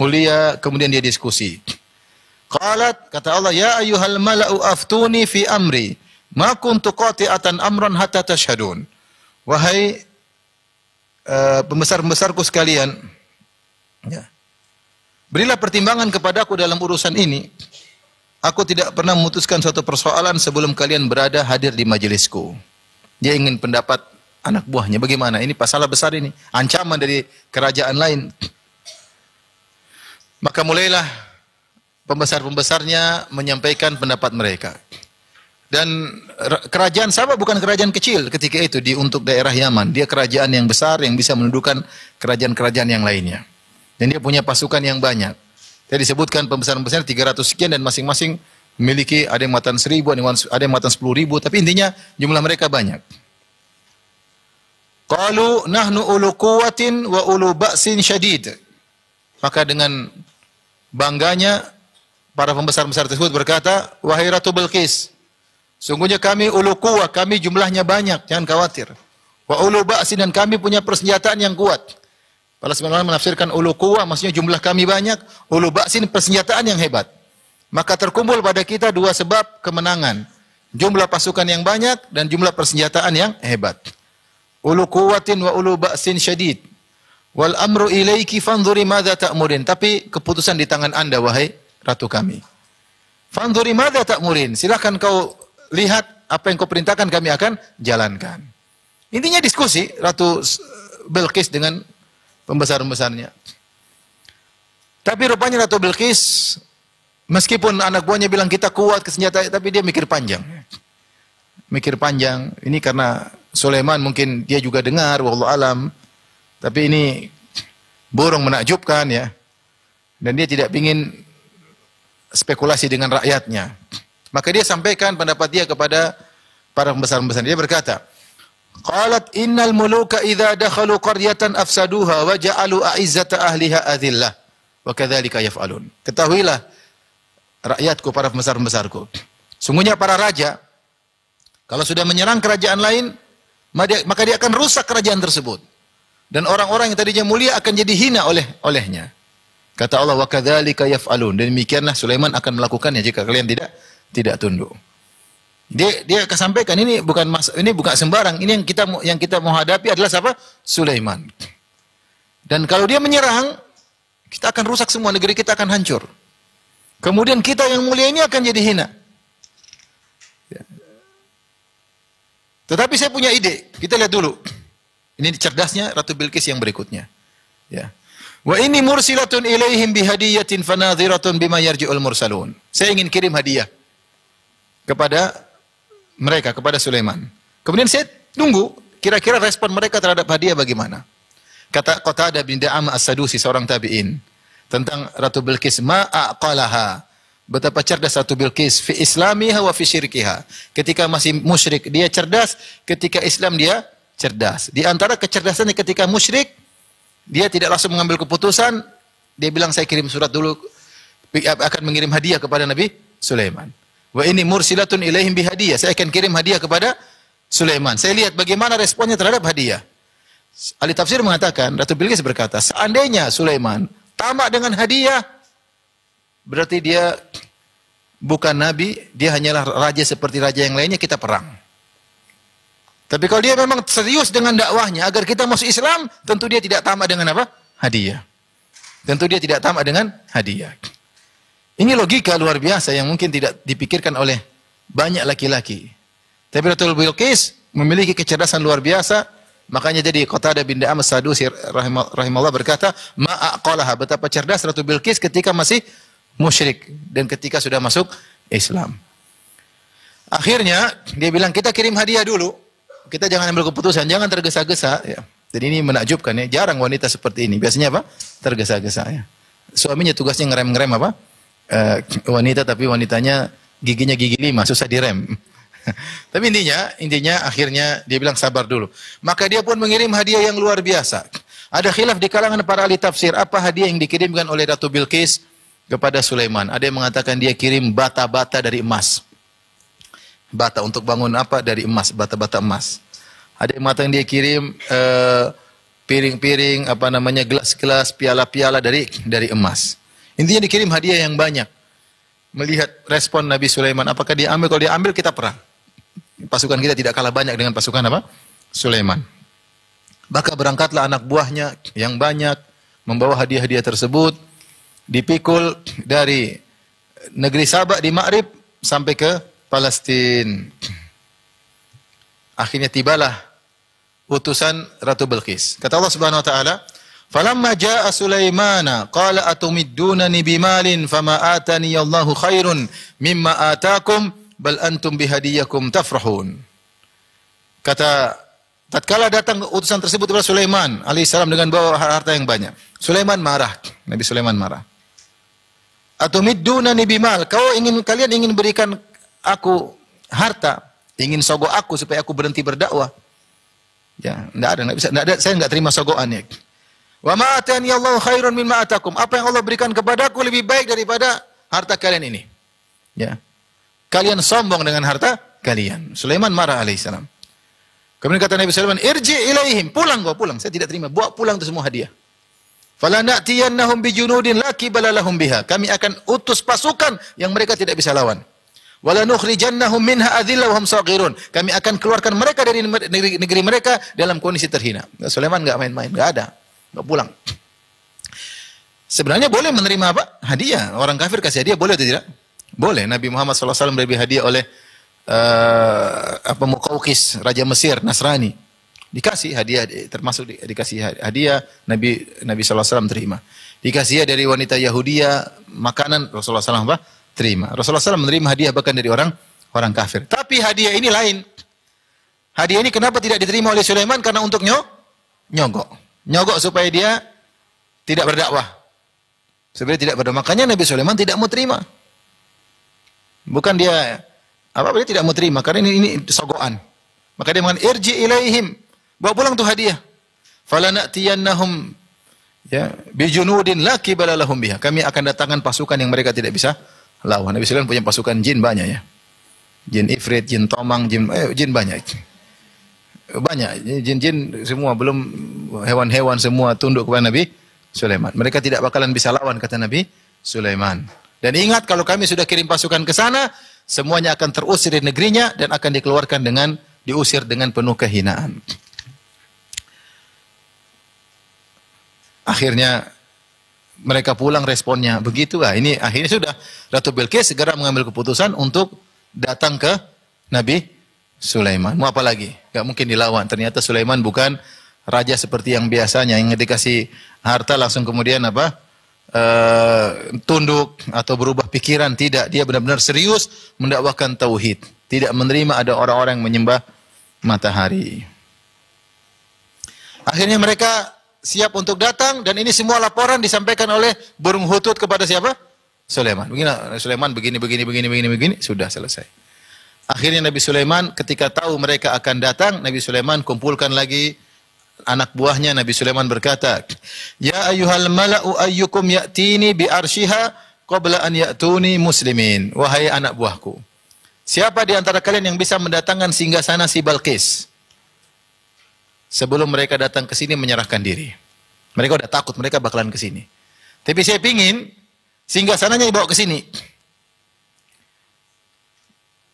mulia, kemudian dia diskusi. Qalat kata Allah, "Ya ayyuhal mala'u aftuni fi amri, ma kuntu qati'atan amran hatta tashhadun." Wahai uh, pembesar-pembesarku sekalian, ya. Berilah pertimbangan kepadaku dalam urusan ini. Aku tidak pernah memutuskan suatu persoalan sebelum kalian berada hadir di majelisku. Dia ingin pendapat anak buahnya. Bagaimana? Ini masalah besar ini. Ancaman dari kerajaan lain. Maka mulailah pembesar-pembesarnya menyampaikan pendapat mereka. Dan kerajaan Sabah bukan kerajaan kecil ketika itu di untuk daerah Yaman. Dia kerajaan yang besar yang bisa menundukkan kerajaan-kerajaan yang lainnya. Dan dia punya pasukan yang banyak. Tadi disebutkan pembesar-pembesar 300 sekian dan masing-masing memiliki ada yang muatan seribu, ada yang muatan sepuluh ribu, tapi intinya jumlah mereka banyak. Qalu nahnu ulu kuwatin wa ulu ba'sin syadid. Maka dengan bangganya para pembesar-pembesar tersebut berkata, "Wahai Ratu Bilqis, sungguhnya kami ulu kuwah, kami jumlahnya banyak, jangan khawatir. Wa ulu ba'sin dan kami punya persenjataan yang kuat." Para sebenarnya menafsirkan ulu kuwah maksudnya jumlah kami banyak, ulu ba'sin persenjataan yang hebat. Maka terkumpul pada kita dua sebab kemenangan. Jumlah pasukan yang banyak dan jumlah persenjataan yang hebat. Ulu kuwatin wa ulu ba'sin syadid. Wal amru ilaiki fanzuri madza ta'murin. Tapi keputusan di tangan Anda wahai ratu kami. Fanzuri madza ta'murin. Silakan kau lihat apa yang kau perintahkan kami akan jalankan. Intinya diskusi Ratu Bilqis dengan pembesar-pembesarnya. Tapi rupanya Ratu Bilqis meskipun anak buahnya bilang kita kuat kesenjata tapi dia mikir panjang. Mikir panjang. Ini karena Sulaiman mungkin dia juga dengar wallahu alam. Tapi ini burung menakjubkan ya. Dan dia tidak ingin spekulasi dengan rakyatnya. Maka dia sampaikan pendapat dia kepada para pembesar-pembesar. Dia berkata, Qalat innal muluka idza dakhalu qaryatan afsaduha wa ja'alu a'izzata ahliha adillah. Wa kadzalika yaf'alun. Ketahuilah rakyatku para pembesar-pembesarku. Sungguhnya para raja kalau sudah menyerang kerajaan lain maka dia akan rusak kerajaan tersebut. Dan orang-orang yang tadinya mulia akan jadi hina oleh olehnya. Kata Allah wa kadzalika yaf'alun. Dan demikianlah Sulaiman akan melakukannya jika kalian tidak tidak tunduk. Dia dia kesampaikan ini bukan mas, ini bukan sembarang. Ini yang kita yang kita mau adalah siapa? Sulaiman. Dan kalau dia menyerang, kita akan rusak semua negeri kita akan hancur. Kemudian kita yang mulia ini akan jadi hina. Tetapi saya punya ide. Kita lihat dulu. Ini cerdasnya Ratu Bilqis yang berikutnya. Ya. Wa ini mursilatun ilaihim bihadiyatin fanadhiratun bima yarji'ul mursalun. Saya ingin kirim hadiah kepada mereka, kepada Sulaiman. Kemudian saya tunggu kira-kira respon mereka terhadap hadiah bagaimana. Kata Qatada bin Da'am As-Sadusi seorang tabi'in tentang Ratu Bilqis ma aqalaha Betapa cerdas Ratu Bilqis fi islamiha wa fi syirkiha. Ketika masih musyrik dia cerdas, ketika Islam dia cerdas. Di antara kecerdasannya ketika musyrik dia tidak langsung mengambil keputusan, dia bilang saya kirim surat dulu akan mengirim hadiah kepada Nabi Sulaiman. Wa ini mursilatun ilaihim bihadiyah. Saya akan kirim hadiah kepada Sulaiman. Saya lihat bagaimana responnya terhadap hadiah. Ahli tafsir mengatakan, Ratu Bilqis berkata, seandainya Sulaiman tamak dengan hadiah, berarti dia bukan nabi, dia hanyalah raja seperti raja yang lainnya, kita perang. Tapi kalau dia memang serius dengan dakwahnya agar kita masuk Islam, tentu dia tidak tamak dengan apa? Hadiah. Tentu dia tidak tamak dengan hadiah. Ini logika luar biasa yang mungkin tidak dipikirkan oleh banyak laki-laki. Tapi Ratul Bilqis memiliki kecerdasan luar biasa, makanya jadi Qatada bin Da'am Sadusi rahimahullah berkata, "Ma'aqalaha betapa cerdas Ratu Bilqis ketika masih musyrik dan ketika sudah masuk Islam. Akhirnya dia bilang kita kirim hadiah dulu. Kita jangan ambil keputusan, jangan tergesa-gesa ya. Dan ini menakjubkan ya, jarang wanita seperti ini. Biasanya apa? Tergesa-gesa ya. Suaminya tugasnya ngerem-ngerem apa? Uh, wanita tapi wanitanya giginya gigi lima, susah direm. [laughs] tapi intinya, intinya akhirnya dia bilang sabar dulu. Maka dia pun mengirim hadiah yang luar biasa. Ada khilaf di kalangan para ahli tafsir, apa hadiah yang dikirimkan oleh Ratu Bilqis kepada Sulaiman. Ada yang mengatakan dia kirim bata-bata dari emas. Bata untuk bangun apa? Dari emas, bata-bata emas. Ada yang mengatakan dia kirim piring piring-piring, apa namanya, gelas-gelas, piala-piala dari dari emas. Intinya dikirim hadiah yang banyak. Melihat respon Nabi Sulaiman, apakah dia ambil? Kalau dia ambil, kita perang. Pasukan kita tidak kalah banyak dengan pasukan apa? Sulaiman. Maka berangkatlah anak buahnya yang banyak membawa hadiah-hadiah tersebut dipikul dari negeri Sabak di Ma'rib sampai ke Palestina. Akhirnya tibalah utusan Ratu Bilqis. Kata Allah Subhanahu wa taala, "Falamma jaa Sulaimana qala atumiddunani bimalin fama atani Allahu khairun mimma atakum bal antum bihadiyakum tafrahun." Kata tatkala datang utusan tersebut kepada Sulaiman alaihissalam dengan bawa harta yang banyak. Sulaiman marah, Nabi Sulaiman marah. Atau middunani bimal. Kau ingin kalian ingin berikan aku harta, ingin sogok aku supaya aku berhenti berdakwah. Ya, enggak ada, enggak bisa, enggak ada, saya enggak terima sogokannya. Wa ma atani Allah khairun mimma atakum. Apa yang Allah berikan kepadaku lebih baik daripada harta kalian ini. Ya. Kalian sombong dengan harta kalian. Sulaiman marah alaihissalam. Kemudian kata Nabi Sulaiman, "Irji ilaihim." Pulang gua, pulang. Saya tidak terima. Bawa pulang itu semua hadiah. Fala na'tiyannahum bijunudin la qibala lahum biha. Kami akan utus pasukan yang mereka tidak bisa lawan. Wala nukhrijannahum minha adhilla wa hum saghirun. Kami akan keluarkan mereka dari negeri, negeri mereka dalam kondisi terhina. Sulaiman enggak main-main, enggak ada. Enggak pulang. Sebenarnya boleh menerima apa? Hadiah. Orang kafir kasih hadiah boleh atau tidak? Boleh. Nabi Muhammad SAW beri hadiah oleh uh, apa Muqawqis, Raja Mesir, Nasrani. Dikasih hadiah, termasuk di, dikasih hadiah, Nabi Nabi SAW terima. Dikasih dari wanita Yahudia makanan Rasulullah SAW apa? Terima. Rasulullah SAW menerima hadiah bahkan dari orang orang kafir. Tapi hadiah ini lain. Hadiah ini kenapa tidak diterima oleh Sulaiman? Karena untuk nyo, nyogok. Nyogok supaya dia tidak berdakwah. Sebenarnya tidak berdakwah. Makanya Nabi Sulaiman tidak mau terima. Bukan dia apa dia tidak mau terima karena ini ini sogokan. Maka dia mengatakan irji ilaihim Bawa pulang tuh hadiah. Falanatiyannahum ya bijunudin la qibala lahum biha. Kami akan datangkan pasukan yang mereka tidak bisa lawan. Nabi Sulaiman punya pasukan jin banyak ya. Jin ifrit, jin tomang, jin eh, jin banyak. Banyak jin-jin semua belum hewan-hewan semua tunduk kepada Nabi Sulaiman. Mereka tidak bakalan bisa lawan kata Nabi Sulaiman. Dan ingat kalau kami sudah kirim pasukan ke sana, semuanya akan terusir dari negerinya dan akan dikeluarkan dengan diusir dengan penuh kehinaan. Akhirnya mereka pulang responnya begitu lah. Ini akhirnya sudah Ratu Bilqis segera mengambil keputusan untuk datang ke Nabi Sulaiman. Mau apa lagi? Gak mungkin dilawan. Ternyata Sulaiman bukan raja seperti yang biasanya yang dikasih harta langsung kemudian apa? Uh, tunduk atau berubah pikiran tidak dia benar-benar serius mendakwahkan tauhid tidak menerima ada orang-orang yang menyembah matahari akhirnya mereka siap untuk datang dan ini semua laporan disampaikan oleh burung hutut kepada siapa? Sulaiman. Begini, Sulaiman begini, begini, begini, begini, begini, sudah selesai. Akhirnya Nabi Sulaiman ketika tahu mereka akan datang, Nabi Sulaiman kumpulkan lagi anak buahnya. Nabi Sulaiman berkata, Ya ayuhal mala'u ayyukum ya'tini bi arshiha qabla an ya'tuni muslimin. Wahai anak buahku. Siapa di antara kalian yang bisa mendatangkan singgasana si Balkis? sebelum mereka datang ke sini menyerahkan diri. Mereka udah takut, mereka bakalan ke sini. Tapi saya pingin sehingga sananya dibawa ke sini.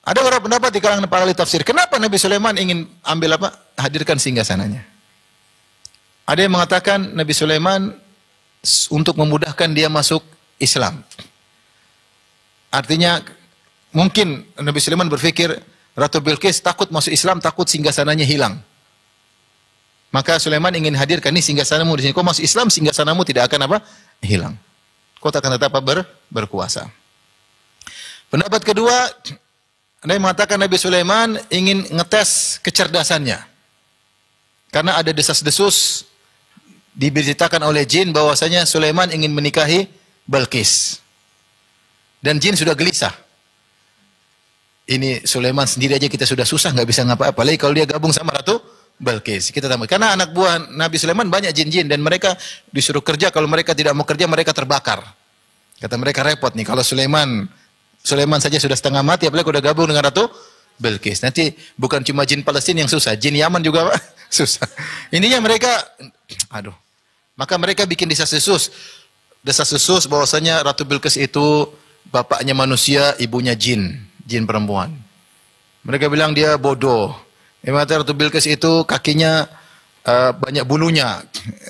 Ada orang pendapat di kalangan para ahli tafsir, kenapa Nabi Sulaiman ingin ambil apa? Hadirkan singgah sananya. Ada yang mengatakan Nabi Sulaiman untuk memudahkan dia masuk Islam. Artinya mungkin Nabi Sulaiman berpikir Ratu Bilqis takut masuk Islam, takut singgah sananya hilang. Maka Sulaiman ingin hadirkan ini singgah sanamu di sini. Kau masuk Islam, singgah sanamu tidak akan apa? Hilang. Kau akan tetap ber, berkuasa. Pendapat kedua, ada yang mengatakan Nabi Sulaiman ingin ngetes kecerdasannya. Karena ada desas-desus diberitakan oleh jin bahwasanya Sulaiman ingin menikahi Balkis. Dan jin sudah gelisah. Ini Sulaiman sendiri aja kita sudah susah nggak bisa ngapa-apa. Lagi kalau dia gabung sama ratu Balkis. Kita tahu karena anak buah Nabi Sulaiman banyak jin-jin dan mereka disuruh kerja kalau mereka tidak mau kerja mereka terbakar. Kata mereka repot nih kalau Sulaiman Sulaiman saja sudah setengah mati apalagi udah gabung dengan Ratu Balkis. Nanti bukan cuma jin Palestina yang susah, jin Yaman juga [laughs] susah. Ininya mereka aduh. Maka mereka bikin desas-desus. Desas-desus bahwasanya Ratu Bilqis itu bapaknya manusia, ibunya jin, jin perempuan. Mereka bilang dia bodoh mengatakan Ratu Bilqis itu kakinya uh, banyak bulunya,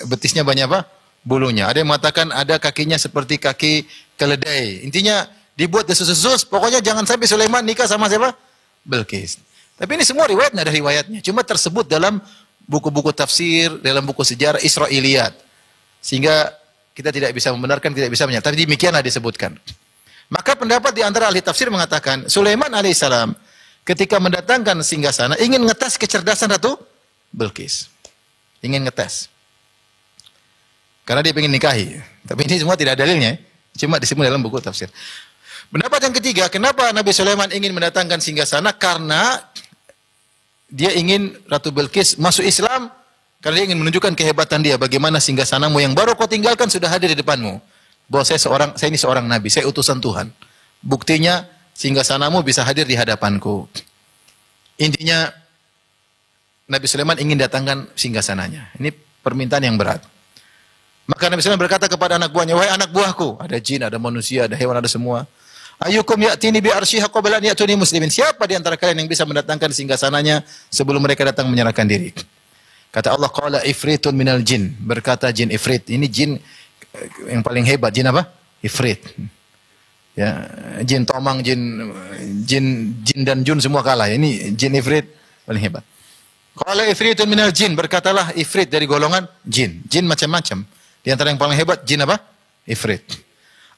betisnya banyak apa? Bulunya. Ada yang mengatakan ada kakinya seperti kaki keledai. Intinya dibuat desus-desus, pokoknya jangan sampai Sulaiman nikah sama siapa? Bilqis. Tapi ini semua riwayat ada riwayatnya. Cuma tersebut dalam buku-buku tafsir, dalam buku sejarah Israiliyat. Sehingga kita tidak bisa membenarkan, tidak bisa menyatakan. Tapi demikianlah disebutkan. Maka pendapat di antara ahli tafsir mengatakan Sulaiman alaihissalam ketika mendatangkan singgasana ingin ngetes kecerdasan Ratu Bilqis. Ingin ngetes. Karena dia ingin nikahi. Tapi ini semua tidak dalilnya. Cuma disebut dalam buku tafsir. Pendapat yang ketiga, kenapa Nabi Sulaiman ingin mendatangkan singgasana? Karena dia ingin Ratu Bilqis masuk Islam karena dia ingin menunjukkan kehebatan dia. Bagaimana singgasanamu yang baru kau tinggalkan sudah hadir di depanmu. Bahwa saya seorang, saya ini seorang Nabi, saya utusan Tuhan. Buktinya singgasanamu bisa hadir di hadapanku. Intinya Nabi Sulaiman ingin datangkan singgasananya. Ini permintaan yang berat. Maka Nabi Sulaiman berkata kepada anak buahnya, "Wahai anak buahku, ada jin, ada manusia, ada hewan, ada semua. Ayukum ya'tini bi arsyiha qabla an ya'tuni muslimin. Siapa di antara kalian yang bisa mendatangkan singgasananya sebelum mereka datang menyerahkan diri? Kata Allah, qala ifritun minal jin. Berkata jin ifrit. Ini jin eh, yang paling hebat. Jin apa? Ifrit. Ya, jin tomang, jin jin jin dan jun semua kalah. Ini jin ifrit paling hebat. Qala ifritun minal jin. Berkatalah ifrit dari golongan jin. Jin macam-macam. Di antara yang paling hebat jin apa? Ifrit.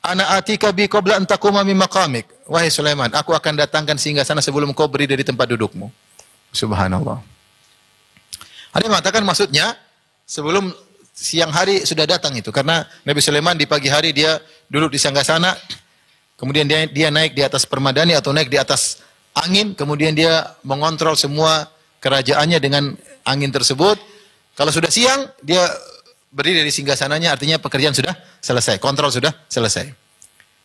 Ana atika bi qabla an taquma min maqamik. Wahai Sulaiman, aku akan datangkan singgah sana sebelum kau berdiri dari tempat dudukmu. Subhanallah. Ada yang mengatakan maksudnya sebelum siang hari sudah datang itu karena Nabi Sulaiman di pagi hari dia duduk di sana, kemudian dia dia naik di atas permadani atau naik di atas angin, kemudian dia mengontrol semua kerajaannya dengan angin tersebut. Kalau sudah siang, dia berdiri dari singgah sananya artinya pekerjaan sudah selesai, kontrol sudah selesai.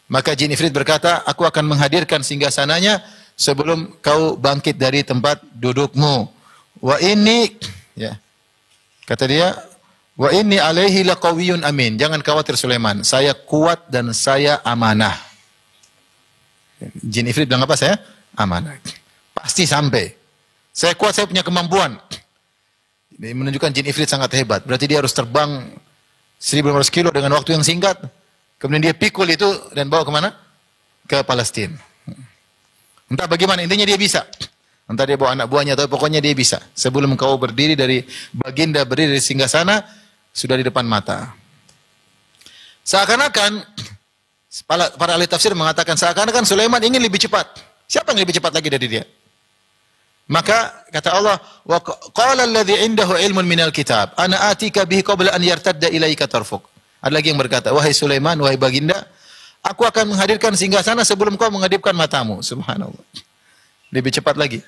Maka jin ifrit berkata, aku akan menghadirkan singgah sananya sebelum kau bangkit dari tempat dudukmu. Wa ini, ya, kata dia, wa ini alaihi laqawiyun amin. Jangan khawatir Sulaiman, saya kuat dan saya amanah. Jin ifrit bilang apa saya? Amanah. Pasti sampai. Saya kuat, saya punya kemampuan. Ini menunjukkan jin ifrit sangat hebat. Berarti dia harus terbang 1500 kilo dengan waktu yang singkat. Kemudian dia pikul itu dan bawa ke mana? Ke Palestina. Entah bagaimana, intinya dia bisa. Entah dia bawa anak buahnya atau pokoknya dia bisa. Sebelum kau berdiri dari baginda berdiri dari singgah sana, sudah di depan mata. Seakan-akan, para, para ahli tafsir mengatakan seakan-akan Sulaiman ingin lebih cepat. Siapa yang lebih cepat lagi dari dia? Maka kata Allah, wa qala alladhi indahu ilmun minal kitab, ana atika bihi qabla an yartadda ilaika tarfuk. Ada lagi yang berkata, wahai Sulaiman, wahai baginda, aku akan menghadirkan singgah sana sebelum kau menghadapkan matamu. Subhanallah. Lebih cepat lagi.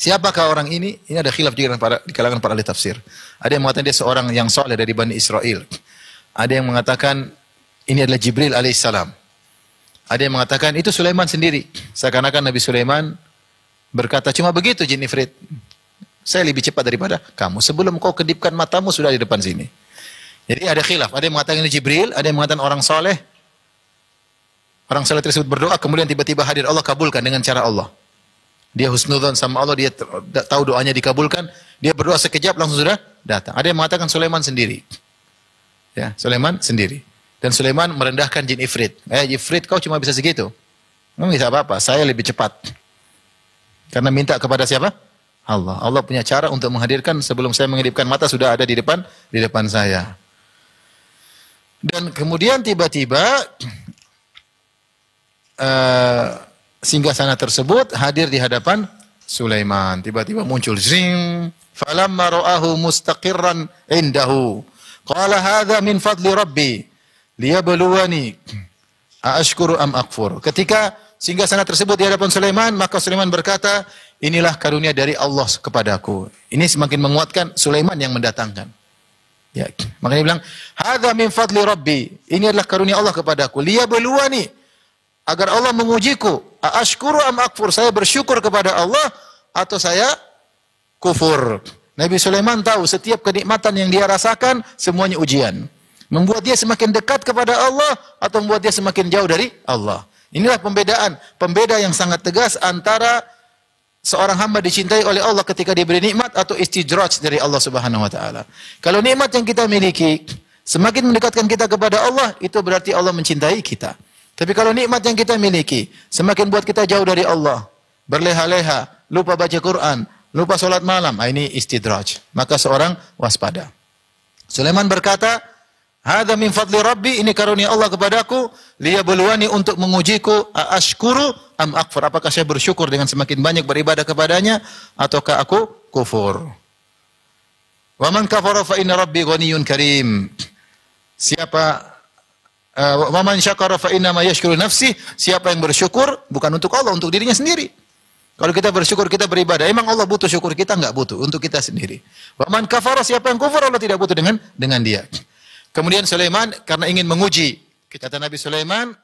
Siapakah orang ini? Ini ada khilaf juga di kalangan para ahli tafsir. Ada yang mengatakan dia seorang yang soleh dari Bani Israel. Ada yang mengatakan ini adalah Jibril alaihissalam. Ada yang mengatakan itu Sulaiman sendiri. Seakan-akan Nabi Sulaiman berkata cuma begitu jin. Saya lebih cepat daripada kamu. Sebelum kau kedipkan matamu sudah di depan sini. Jadi ada khilaf. Ada yang mengatakan ini Jibril, ada yang mengatakan orang soleh. Orang soleh tersebut berdoa, kemudian tiba-tiba hadir Allah kabulkan dengan cara Allah. Dia husnudzon sama Allah, dia tahu doanya dikabulkan. Dia berdoa sekejap langsung sudah datang. Ada yang mengatakan Sulaiman sendiri. Ya, Sulaiman sendiri. Dan Sulaiman merendahkan jin Ifrit. Eh, Ifrit kau cuma bisa segitu. Enggak bisa apa-apa, saya lebih cepat. Karena minta kepada siapa? Allah. Allah punya cara untuk menghadirkan sebelum saya mengedipkan mata sudah ada di depan di depan saya. Dan kemudian tiba-tiba uh, singgah sana tersebut hadir di hadapan Sulaiman. Tiba-tiba muncul zing. Falamma ra'ahu mustaqirran indahu. Qala hadha min fadli rabbi liyabluwani aashkuru am akfur. Ketika singgah sana tersebut di hadapan Sulaiman, maka Sulaiman berkata, inilah karunia dari Allah kepadaku. Ini semakin menguatkan Sulaiman yang mendatangkan. Ya, makanya dia bilang, "Hadza min fadli Rabbi." Ini adalah karunia Allah kepadaku. Liyabluwani agar Allah mengujiku. Aashkuru am akfur? Saya bersyukur kepada Allah atau saya kufur. Nabi Sulaiman tahu setiap kenikmatan yang dia rasakan semuanya ujian. Membuat dia semakin dekat kepada Allah atau membuat dia semakin jauh dari Allah. Inilah pembedaan, pembeda yang sangat tegas antara seorang hamba dicintai oleh Allah ketika diberi nikmat atau istidraj dari Allah Subhanahu wa taala. Kalau nikmat yang kita miliki semakin mendekatkan kita kepada Allah, itu berarti Allah mencintai kita. Tapi kalau nikmat yang kita miliki semakin buat kita jauh dari Allah, berleha-leha, lupa baca Quran, lupa sholat malam, ah, ini istidraj. Maka seorang waspada. Sulaiman berkata, Hada min fadli Rabbi, ini karunia Allah kepadaku, liyabluwani untuk mengujiku, ashkuru am akfur. Apakah saya bersyukur dengan semakin banyak beribadah kepadanya ataukah aku kufur? Wa man kafara fa inna rabbi ghaniyun karim. Siapa wa man syakara fa inna ma yashkuru nafsi, siapa yang bersyukur bukan untuk Allah, untuk dirinya sendiri. Kalau kita bersyukur kita beribadah, emang Allah butuh syukur kita enggak butuh untuk kita sendiri. Wa man kafara siapa yang kufur Allah tidak butuh dengan dengan dia. Kemudian Sulaiman karena ingin menguji, kata Nabi Sulaiman,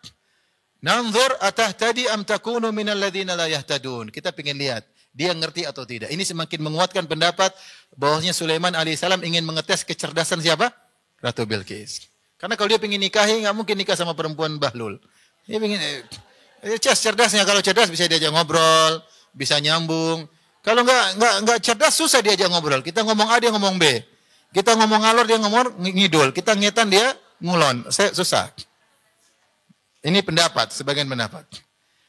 "Nanzur atahtadi am takunu minal ladzina la yahtadun." Kita ingin lihat dia ngerti atau tidak. Ini semakin menguatkan pendapat bahwasanya Sulaiman alaihissalam ingin mengetes kecerdasan siapa? Ratu Bilqis. Karena kalau dia ingin nikahi nggak mungkin nikah sama perempuan bahlul. Dia ingin eh, cerdasnya kalau cerdas bisa diajak ngobrol, bisa nyambung. Kalau nggak nggak nggak cerdas susah diajak ngobrol. Kita ngomong A dia ngomong B. Kita ngomong ngalor dia ngomong ngidul. Kita ngetan dia ngulon. Saya susah. Ini pendapat, sebagian pendapat.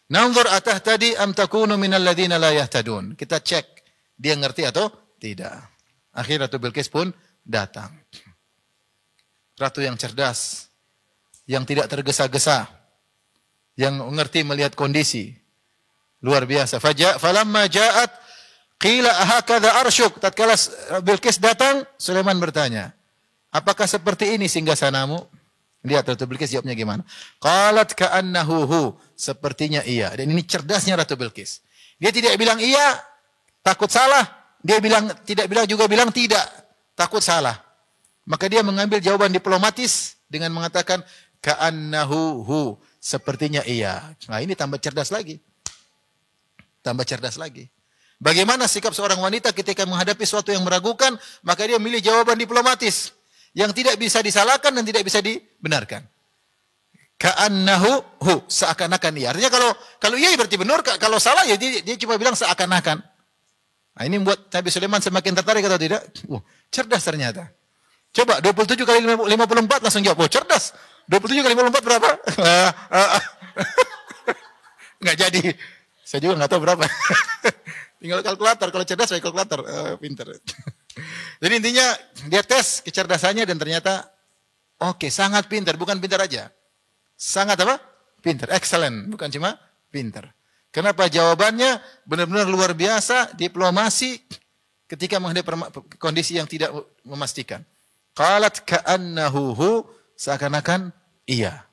Nanzur atah tadi am takunu minal ladina la yahtadun. Kita cek dia ngerti atau tidak. Akhir Ratu Bilqis pun datang. Ratu yang cerdas, yang tidak tergesa-gesa, yang mengerti melihat kondisi, Luar biasa. Faja falamma ja'at qila ahakadha arsyuk. Tatkala Bilqis datang, Sulaiman bertanya, "Apakah seperti ini singgasanamu?" Lihat Ratu Bilqis jawabnya gimana. Qalat ka'annahu hu. Sepertinya iya. Dan ini cerdasnya Ratu Bilqis. Dia tidak bilang iya, takut salah. Dia bilang tidak bilang juga bilang tidak, takut salah. Maka dia mengambil jawaban diplomatis dengan mengatakan ka'annahu hu. Sepertinya iya. Nah, ini tambah cerdas lagi tambah cerdas lagi. Bagaimana sikap seorang wanita ketika menghadapi sesuatu yang meragukan, maka dia milih jawaban diplomatis yang tidak bisa disalahkan dan tidak bisa dibenarkan. Ka'annahu hu, seakan-akan iya. Artinya kalau kalau iya berarti benar, kalau salah ya dia, dia cuma bilang seakan-akan. Nah, ini membuat Nabi Sulaiman semakin tertarik atau tidak? Uh, cerdas ternyata. Coba 27 kali 54 langsung jawab. Oh, cerdas. 27 kali 54 berapa? [laughs] [laughs] Enggak jadi. Saya juga nggak tahu berapa. [laughs] Tinggal kalkulator. Kalau cerdas saya kalkulator. Uh, pinter. Jadi intinya dia tes kecerdasannya dan ternyata oke okay, sangat pintar. Bukan pintar aja. Sangat apa? Pintar. Excellent. Bukan cuma pintar. Kenapa jawabannya benar-benar luar biasa, diplomasi ketika menghadapi kondisi yang tidak memastikan. Qalat ka'annahu seakan-akan iya.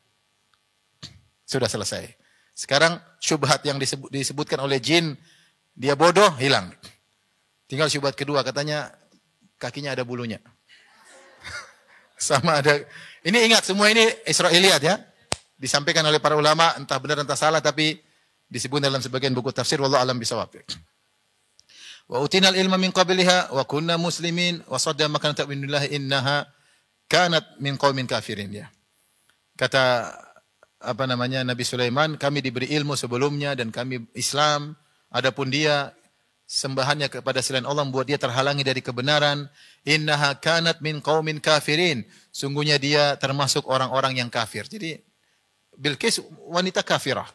Sudah selesai. Sekarang syubhat yang disebut, disebutkan oleh jin, dia bodoh, hilang. Tinggal syubhat kedua, katanya kakinya ada bulunya. [laughs] Sama ada, ini ingat semua ini Israeliat ya. Disampaikan oleh para ulama, entah benar entah salah, tapi disebut dalam sebagian buku tafsir, Wallah alam bisawab. Wa utinal ilma min qabliha wa kunna muslimin wa sadda makan ta'minullah innaha kanat min qaumin kafirin ya. Kata apa namanya Nabi Sulaiman, kami diberi ilmu sebelumnya dan kami Islam. Adapun dia sembahannya kepada selain Allah membuat dia terhalangi dari kebenaran. Innaha kanat min qaumin kafirin. Sungguhnya dia termasuk orang-orang yang kafir. Jadi Bilqis wanita kafirah.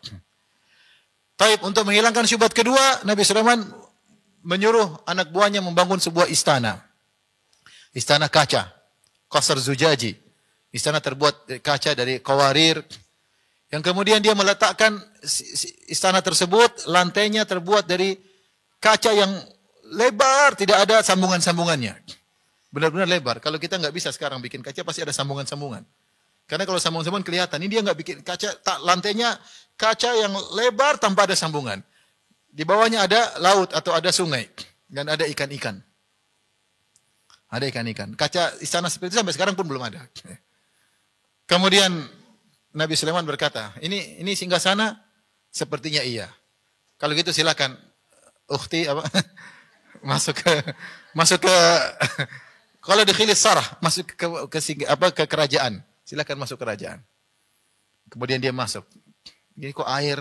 Taib untuk menghilangkan syubhat kedua, Nabi Sulaiman menyuruh anak buahnya membangun sebuah istana. Istana kaca, Qasr Zujaji. Istana terbuat kaca dari kawarir, yang kemudian dia meletakkan istana tersebut, lantainya terbuat dari kaca yang lebar, tidak ada sambungan-sambungannya. Benar-benar lebar. Kalau kita nggak bisa sekarang bikin kaca, pasti ada sambungan-sambungan. Karena kalau sambungan-sambungan kelihatan, ini dia nggak bikin kaca, tak, lantainya kaca yang lebar tanpa ada sambungan. Di bawahnya ada laut atau ada sungai dan ada ikan-ikan. Ada ikan-ikan. Kaca istana seperti itu sampai sekarang pun belum ada. Kemudian Nabi Sulaiman berkata, ini ini singgah sana sepertinya iya. Kalau gitu silakan ukhti apa [laughs] masuk ke masuk ke [laughs] kalau dikhilis sarah masuk ke ke, ke apa ke kerajaan. Silakan masuk kerajaan. Kemudian dia masuk. Ini kok air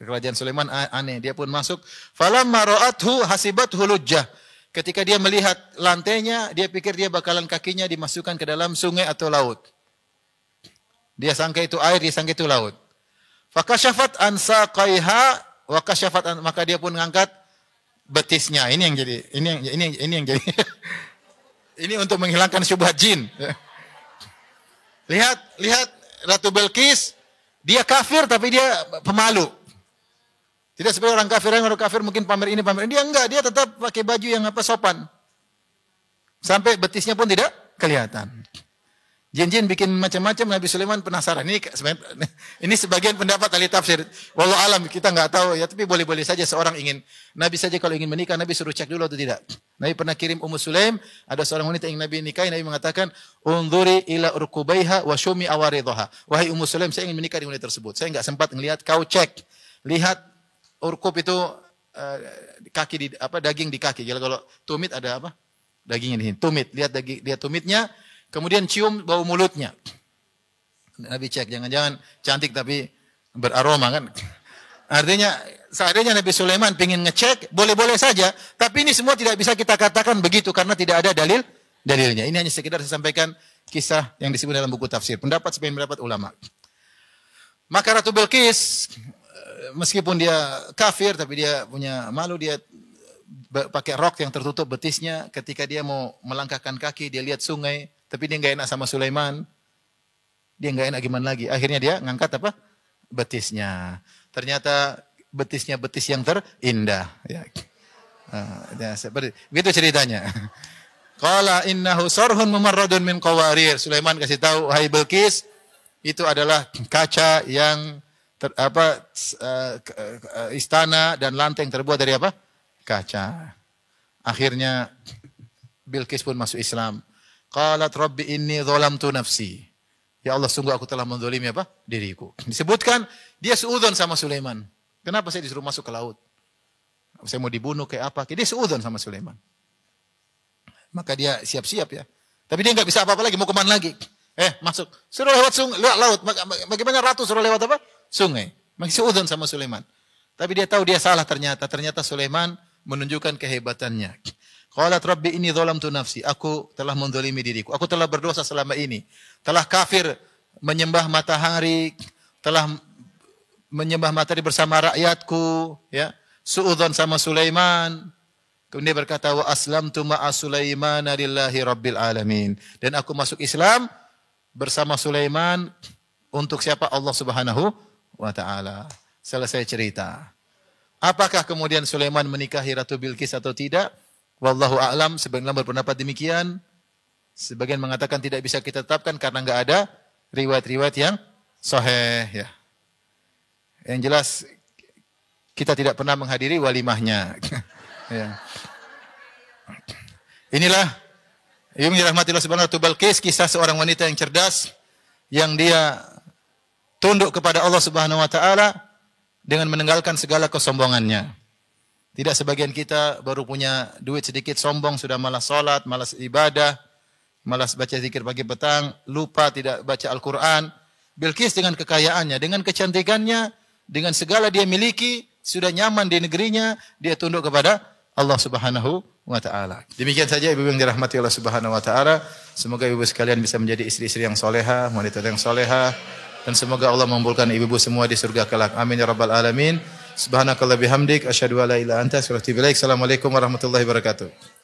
kerajaan Sulaiman aneh. Dia pun masuk. Falamma ra'athu hasibathu lujjah. Ketika dia melihat lantainya, dia pikir dia bakalan kakinya dimasukkan ke dalam sungai atau laut. Dia sangka itu air, dia sangka itu laut. Fakashafat an saqaiha wa kashafat an, maka dia pun mengangkat betisnya. Ini yang jadi ini yang ini ini yang jadi [laughs] ini untuk menghilangkan syubhat jin. Lihat, lihat Ratu Belkis, dia kafir tapi dia pemalu. Tidak seperti orang kafir yang orang kafir mungkin pamer ini pamer ini. Dia enggak, dia tetap pakai baju yang apa sopan. Sampai betisnya pun tidak kelihatan. Jin-jin bikin macam-macam Nabi Sulaiman penasaran. Ini [laughs] ini sebagian pendapat ahli tafsir. Wallahu alam kita nggak tahu ya, tapi boleh-boleh saja seorang ingin Nabi saja kalau ingin menikah Nabi suruh cek dulu atau tidak. Nabi pernah kirim Ummu Sulaim, ada seorang wanita yang Nabi nikahi, Nabi mengatakan, "Unzuri ila urkubaiha wa syumi awaridhaha." Wahai Ummu Sulaim, saya ingin menikah dengan wanita tersebut. Saya enggak sempat melihat, kau cek. Lihat urkub itu uh, kaki di apa daging di kaki. Kalau kalau tumit ada apa? Dagingnya di sini. Tumit, lihat daging, lihat tumitnya, Kemudian cium bau mulutnya. Nabi cek, jangan-jangan cantik tapi beraroma kan. Artinya seandainya Nabi Sulaiman ingin ngecek, boleh-boleh saja. Tapi ini semua tidak bisa kita katakan begitu karena tidak ada dalil dalilnya. Ini hanya sekedar saya sampaikan kisah yang disebut dalam buku tafsir. Pendapat sebagian pendapat ulama. Maka Ratu Belkis meskipun dia kafir tapi dia punya malu dia pakai rok yang tertutup betisnya ketika dia mau melangkahkan kaki dia lihat sungai tapi dia nggak enak sama Sulaiman. Dia nggak enak gimana lagi. Akhirnya dia ngangkat apa? Betisnya. Ternyata betisnya betis yang terindah. Ya. Uh, ya, seperti begitu ceritanya. [laughs] Qala innahu sarhun mumarradun min qawarir. Sulaiman kasih tahu, "Hai Bilqis, itu adalah kaca yang ter, apa uh, istana dan lantai yang terbuat dari apa? Kaca. Akhirnya Bilqis pun masuk Islam. Qalat rabbi inni tu nafsi. Ya Allah sungguh aku telah menzalimi apa? Diriku. Disebutkan dia seudon sama Sulaiman. Kenapa saya disuruh masuk ke laut? Saya mau dibunuh kayak apa? Dia seudon sama Sulaiman. Maka dia siap-siap ya. Tapi dia nggak bisa apa-apa lagi, mau ke mana lagi? Eh, masuk. Suruh lewat sungai, lewat laut. Bagaimana ratu suruh lewat apa? Sungai. Masih seudon sama Sulaiman. Tapi dia tahu dia salah ternyata. Ternyata Sulaiman menunjukkan kehebatannya. Qalat Rabbi ini tu nafsi. Aku telah mendolimi diriku. Aku telah berdosa selama ini. Telah kafir menyembah matahari. Telah menyembah matahari bersama rakyatku. Ya. Suudhan sama Sulaiman. Kemudian dia berkata, Wa aslamtu ma'a Sulaiman lillahi rabbil alamin. Dan aku masuk Islam bersama Sulaiman untuk siapa? Allah subhanahu wa ta'ala. Selesai cerita. Apakah kemudian Sulaiman menikahi Ratu Bilqis atau tidak? Wallahu a'lam, sebagian berpendapat demikian. Sebagian mengatakan tidak bisa kita tetapkan karena enggak ada riwayat-riwayat yang sahih ya. Yang jelas kita tidak pernah menghadiri walimahnya. [laughs] ya. Inilah yang dirahmatillah subhanahu wa Balqis kisah seorang wanita yang cerdas yang dia tunduk kepada Allah Subhanahu wa taala dengan meninggalkan segala kesombongannya. Tidak sebagian kita baru punya duit sedikit sombong sudah malas sholat, malas ibadah, malas baca zikir pagi petang, lupa tidak baca Al-Quran. Bilqis dengan kekayaannya, dengan kecantikannya, dengan segala dia miliki, sudah nyaman di negerinya, dia tunduk kepada Allah Subhanahu wa taala. Demikian saja ibu yang dirahmati Allah Subhanahu wa taala. Semoga ibu sekalian bisa menjadi istri-istri yang soleha, wanita yang soleha, dan semoga Allah mengumpulkan ibu-ibu semua di surga kelak. Amin ya rabbal alamin. Subhanakallah bihamdik asyhadu an la ilaha anta. Assalamualaikum warahmatullahi wabarakatuh.